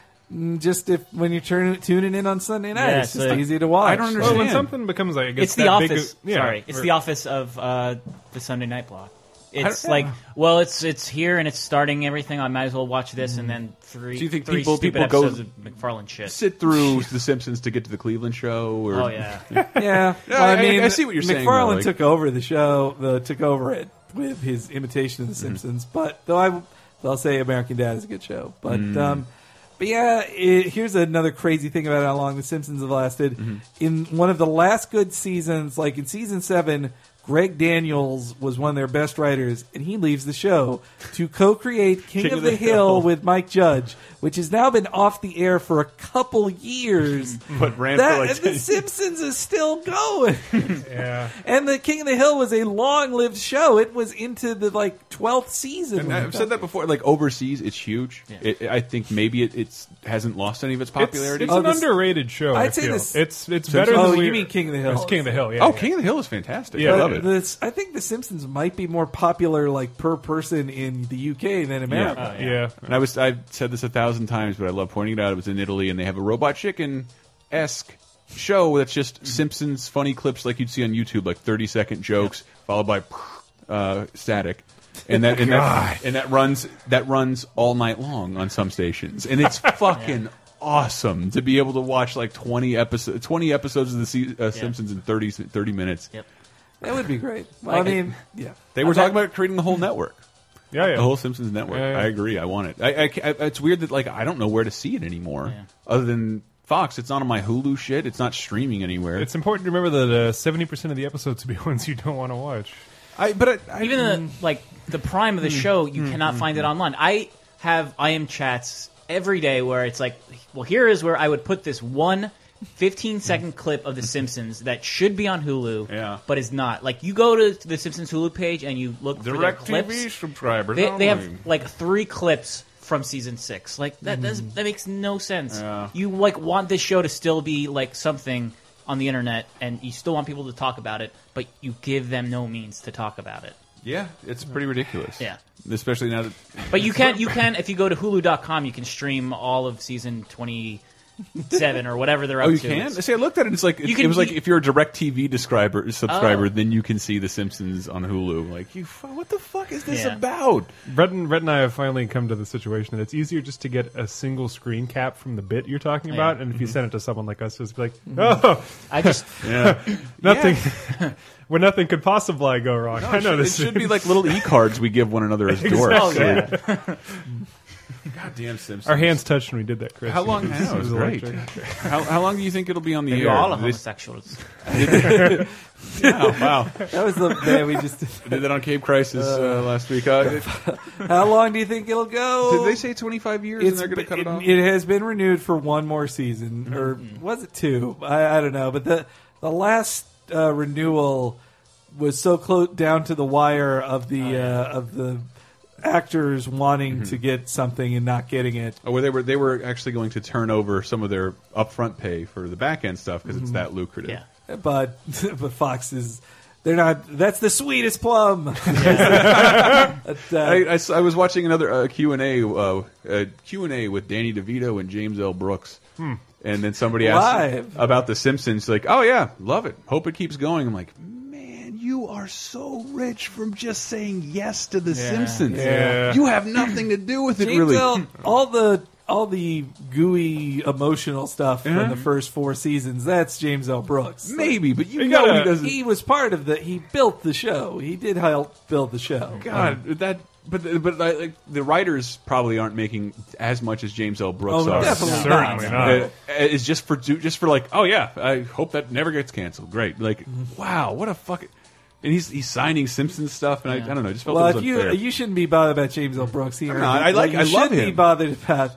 just if when you're turning tuning in on Sunday night, Yeah, it's so- just easy to watch. I don't understand. Well, when something becomes like I guess it's the that big office. yeah, Sorry, it's or- the office of uh, the Sunday night block. It's don't- like, well, it's it's here and it's starting everything. I might as well watch this and then three. Do you think three people- stupid people go- episodes of MacFarlane shit? Sit through The Simpsons to get to the Cleveland show, or Oh yeah, Yeah, Yeah, well, I I- mean, I see what you're saying, though, MacFarlane like- took over the show, the took over it with his imitation of The Simpsons. But though I, they'll say American Dad is a good show. But Mm. um, but yeah, it, here's another crazy thing about how long The Simpsons have lasted. Mm-hmm. In one of the last good seasons, like in season seven. Greg Daniels was one of their best writers, and he leaves the show to co-create King, of, the, Hill. with Mike Judge, which has now been off the air for a couple years. But ran That- for like and The Simpsons is still going. Yeah. And the King of the Hill was a long-lived show. It was into the like twelfth season. And I've said that before. Like overseas, it's huge. It, I think maybe it it's hasn't lost any of its popularity. It's, it's an underrated show. I'd I say feel. this- It's it's Simpsons? better Oh, than you we- mean King of the Hill? It's King of the Hill. Yeah. oh, yeah. King of the Hill is fantastic. Yeah. I love it. this- I think The Simpsons might be more popular like per person in the UK than America. Uh, yeah. And I was I've said this a thousand times, but I love pointing it out. It was in Italy, and they have a Robot Chicken esque show that's just Simpsons funny clips like you'd see on YouTube, like thirty second jokes followed by uh, static. And that and that, and that runs that runs all night long on some stations, and it's fucking awesome to be able to watch like twenty episodes, twenty episodes of the se uh, Simpsons in 30, 30 minutes. Yep. That would be great. Well, Like I mean, yeah. They were talking about creating the whole network. Yeah, yeah. The whole Simpsons network. Yeah, yeah. I agree. I want it. I, I ca- it's weird that like I don't know where to see it anymore, other than Fox. It's not on my Hulu shit. It's not streaming anywhere. It's important to remember that uh, seventy percent of the episodes will be ones you don't want to watch. I, but I, I, Even the like the prime of the show, you mm, cannot mm, find it online. I have I am chats every day where it's like, well, here is where I would put this one 15 second clip of The Simpsons that should be on Hulu, Yeah. but is not. Like you go to the Simpsons Hulu page and you look for their DirecTV clips. TV subscribers. They, they have like three clips from season six. Like that hmm. does that makes no sense. Yeah. You like want this show to still be like something on the internet, and you still want people to talk about it, but you give them no means to talk about it. yeah, it's pretty ridiculous. Yeah. especially now that. But you can you can if you go to Hulu.com, you can stream all of season twenty seven or whatever they're oh, up Oh, you to. can. It's- See, I looked at it. It's like You it, can- was like you- if you're a DirecTV subscriber, subscriber, Oh. then you can see The Simpsons on Hulu. Like you, what the fuck is this Yeah. about? Brett and, Brett and I have finally come to the situation that it's easier just to get a single screen cap from the bit you're talking Yeah. about, and if you mm-hmm. send it to someone like us, just be like, mm-hmm. oh, I just Yeah, nothing, where nothing could possibly go wrong. I know should, it this. should be like little e cards we give one another as dorks. oh yeah. God damn Simpsons. Our hands touched when we did that, Chris. How long? It was- I know, it was great. electric. how, how long do you think it'll be on the Maybe air? all are They- homosexuals. wow, wow. That was the man we just. I did that on Cape Crisis uh, last week. Uh, How long do you think it'll go? did they say 25 years and It's they're going to cut it, off? it has been renewed for one more season, or Mm-hmm. was it two? I, I don't know. But the the last uh, renewal was so close down to the wire of Oh, the uh, of the actors wanting Mm-hmm. to get something and not getting it. Oh, well, they were they were actually going to turn over some of their upfront pay for the back end stuff because it's that lucrative. Yeah. But but Fox is. They're not. That's the sweetest plum. But, uh, I, I s- I was watching another uh, Q and A uh, uh, Q and A with Danny DeVito and James L. Brooks, and then somebody asked Live. about the Simpsons. Like, oh yeah, love it. Hope it keeps going. I'm like, man, you are so rich from just saying yes to the Simpsons. Yeah. You have nothing to do with it, James really. L- all the all the gooey emotional stuff Uh-huh. from the first four seasons. That's James L. Brooks. Maybe, but you You know gotta- he doesn't. He was part of the. He built the show. He did help build the show. God, that. But but like, the writers probably aren't making as much as James L. Brooks Oh, are. definitely Certainly not. Uh, it's just for just for like, oh yeah, I hope that never gets canceled. Great, like, wow, what a fuck. And he's he's signing Simpsons stuff, and I, I don't know, I just felt Well, it if was you unfair. you shouldn't be bothered about James L. Brooks here. No, I like- What you I love should be him. bothered about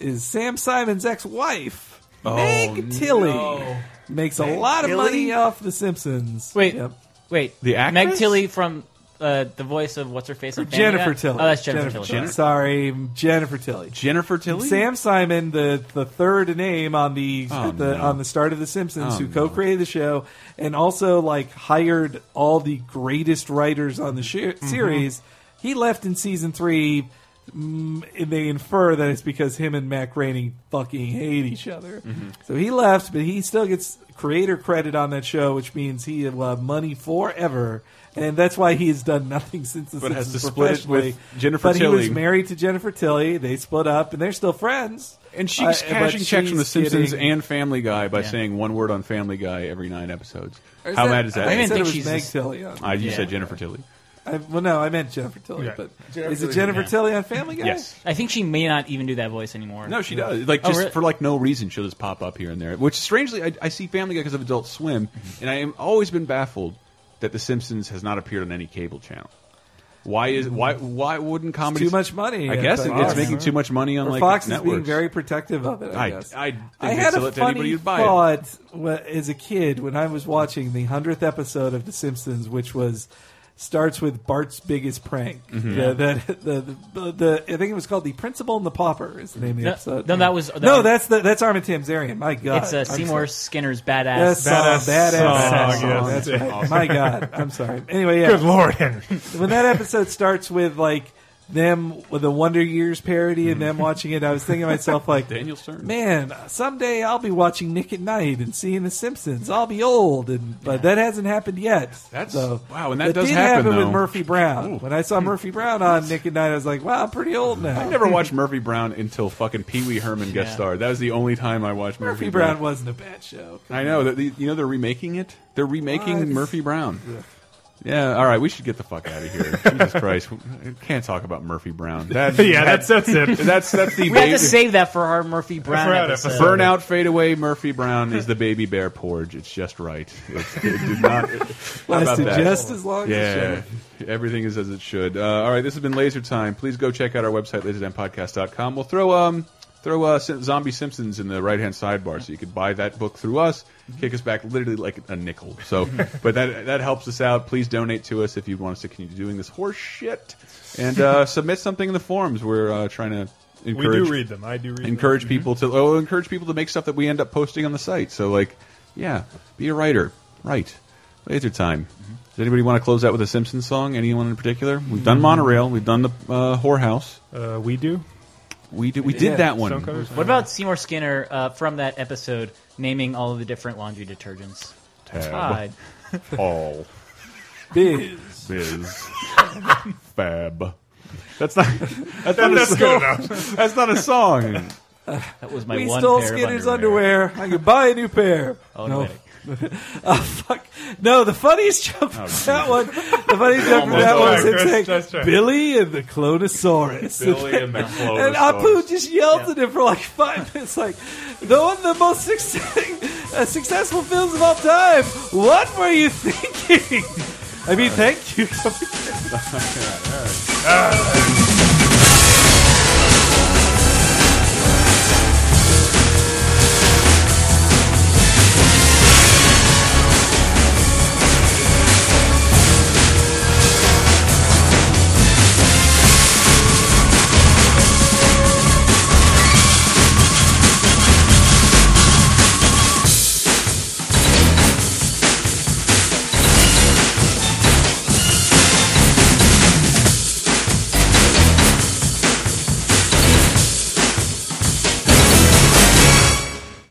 is Sam Simon's ex-wife, oh, Meg Tilly, makes a lot of money off The Simpsons. Wait, Yep. wait. The actress? Meg actress? Tilly from uh, the voice of what's her face on Family Jennifer Guy? Tilly. Oh, that's Jennifer, Tilly. Sorry, Jennifer Tilly. Jennifer Tilly. Sam Simon, the the third name on the, Oh, the no. on the start of The Simpsons, Oh, who no. co-created the show and also like hired all the greatest writers on the sh- Mm-hmm. series. He left in season three. Mm, and they infer that it's because him and Matt Groening fucking hate each other. Mm-hmm. So he left, but he still gets creator credit on that show, which means he will have money forever. And that's why he has done nothing since the But has to split it with professionally. Jennifer but he was married to Jennifer Tilly. They split up, and they're still friends. and she's Uh, cashing but checks from The she's Simpsons getting- and Family Guy by Yeah. saying one word on Family Guy every nine episodes. Is How that- mad is that? I I didn't said think it was she's Meg this- Tilly. on- Ah, you Yeah. said Jennifer Tilly. I, well, no, I meant Jennifer Tilly, Yeah. but Jennifer is it Tilly, Jennifer yeah. Tilly on Family Guy? Yes. I think she may not even do that voice anymore. No, she does. Like Oh, just really? for like no reason, she'll just pop up here and there. Which strangely, I, I see Family Guy because of Adult Swim, and I am always been baffled that The Simpsons has not appeared on any cable channel. Why is why why wouldn't comedy too much money. I guess it, it's making too much money on Or like Fox is being very protective of it. I, I guess. I I they'd had a it funny it. thought wh- as a kid when I was watching the hundredth episode of The Simpsons, which was starts with Bart's biggest prank. Mm-hmm. The, the, the, the, the- I think it was called the Principal and the Pauper. Is the name of the No, episode? no, that was- that no. was- That's the, that's Armin Tamzarian. My God, It's uh, I'm Seymour sorry. Skinner's badass. That song, Badass badass song, song. yes. That's right. My God, I'm sorry. Anyway, yeah. Good lord, Henry. when that episode starts with like them with the Wonder Years parody and them mm-hmm. watching it, I was thinking to myself like, Daniel Stern. man, someday I'll be watching Nick at Night and seeing The Simpsons. I'll be old, and but that hasn't happened yet. That's- so, wow, and that does did happen, with though. Murphy Brown. When I saw hmm. Murphy Brown on Nick at Night, I was like, wow, I'm pretty old now. I never watched Murphy Brown until fucking Pee Wee Herman guest Yeah. starred. That was the only time I watched Murphy, Murphy Brown wasn't a bad show. I know that the, you know they're remaking it. They're remaking What? Murphy Brown. Yeah, all right, we should get the fuck out of here. Jesus Christ, we can't talk about Murphy Brown. That, Yeah, that's that's it. that's that's the we have to save that for our Murphy Brown Brown episode. episode. Burnout, fade away. Murphy Brown is the baby bear porridge. It's just right. It's, it did not. How about Lasted just as long as Yeah, it everything is as it should. Uh, all right, this has been Laser Time. Please go check out our website, lasertimepodcast.com. We'll throw um throw uh, Zombie Simpsons in the right hand sidebar, so you could buy that book through us. Kick us back literally like a nickel. So, but that that helps us out. Please donate to us if you want us to continue doing this horse shit, and uh, submit something in the forums. We're uh, trying to encourage. We do read them. I do read encourage them. people to oh, encourage people to make stuff that we end up posting on the site. So like, yeah, be a writer. Right. Laser time. Does anybody want to close out with a Simpsons song? Anyone in particular? We've done Monorail. We've done the uh, Whorehouse. Uh, we do. We did. We Yeah, did that one. Stone Covers. What about Seymour Skinner uh, from that episode naming all of the different laundry detergents? Tab. Tide. All. Biz. Biz. Fab. That's not. That's not a song. That's not a song. That was my we one stole pair of Skinner's underwear. underwear. I could buy a new pair. Oh, no. wait. oh fuck! No, the funniest joke from that one. The funniest joke from Almost that one was him saying that's right. Billy and the Clonosaurus. Billy and the And Apu just yelled at him for like five minutes, like, the one of the most success- uh, successful films of all time. What were you thinking? I mean, thank you. Ah.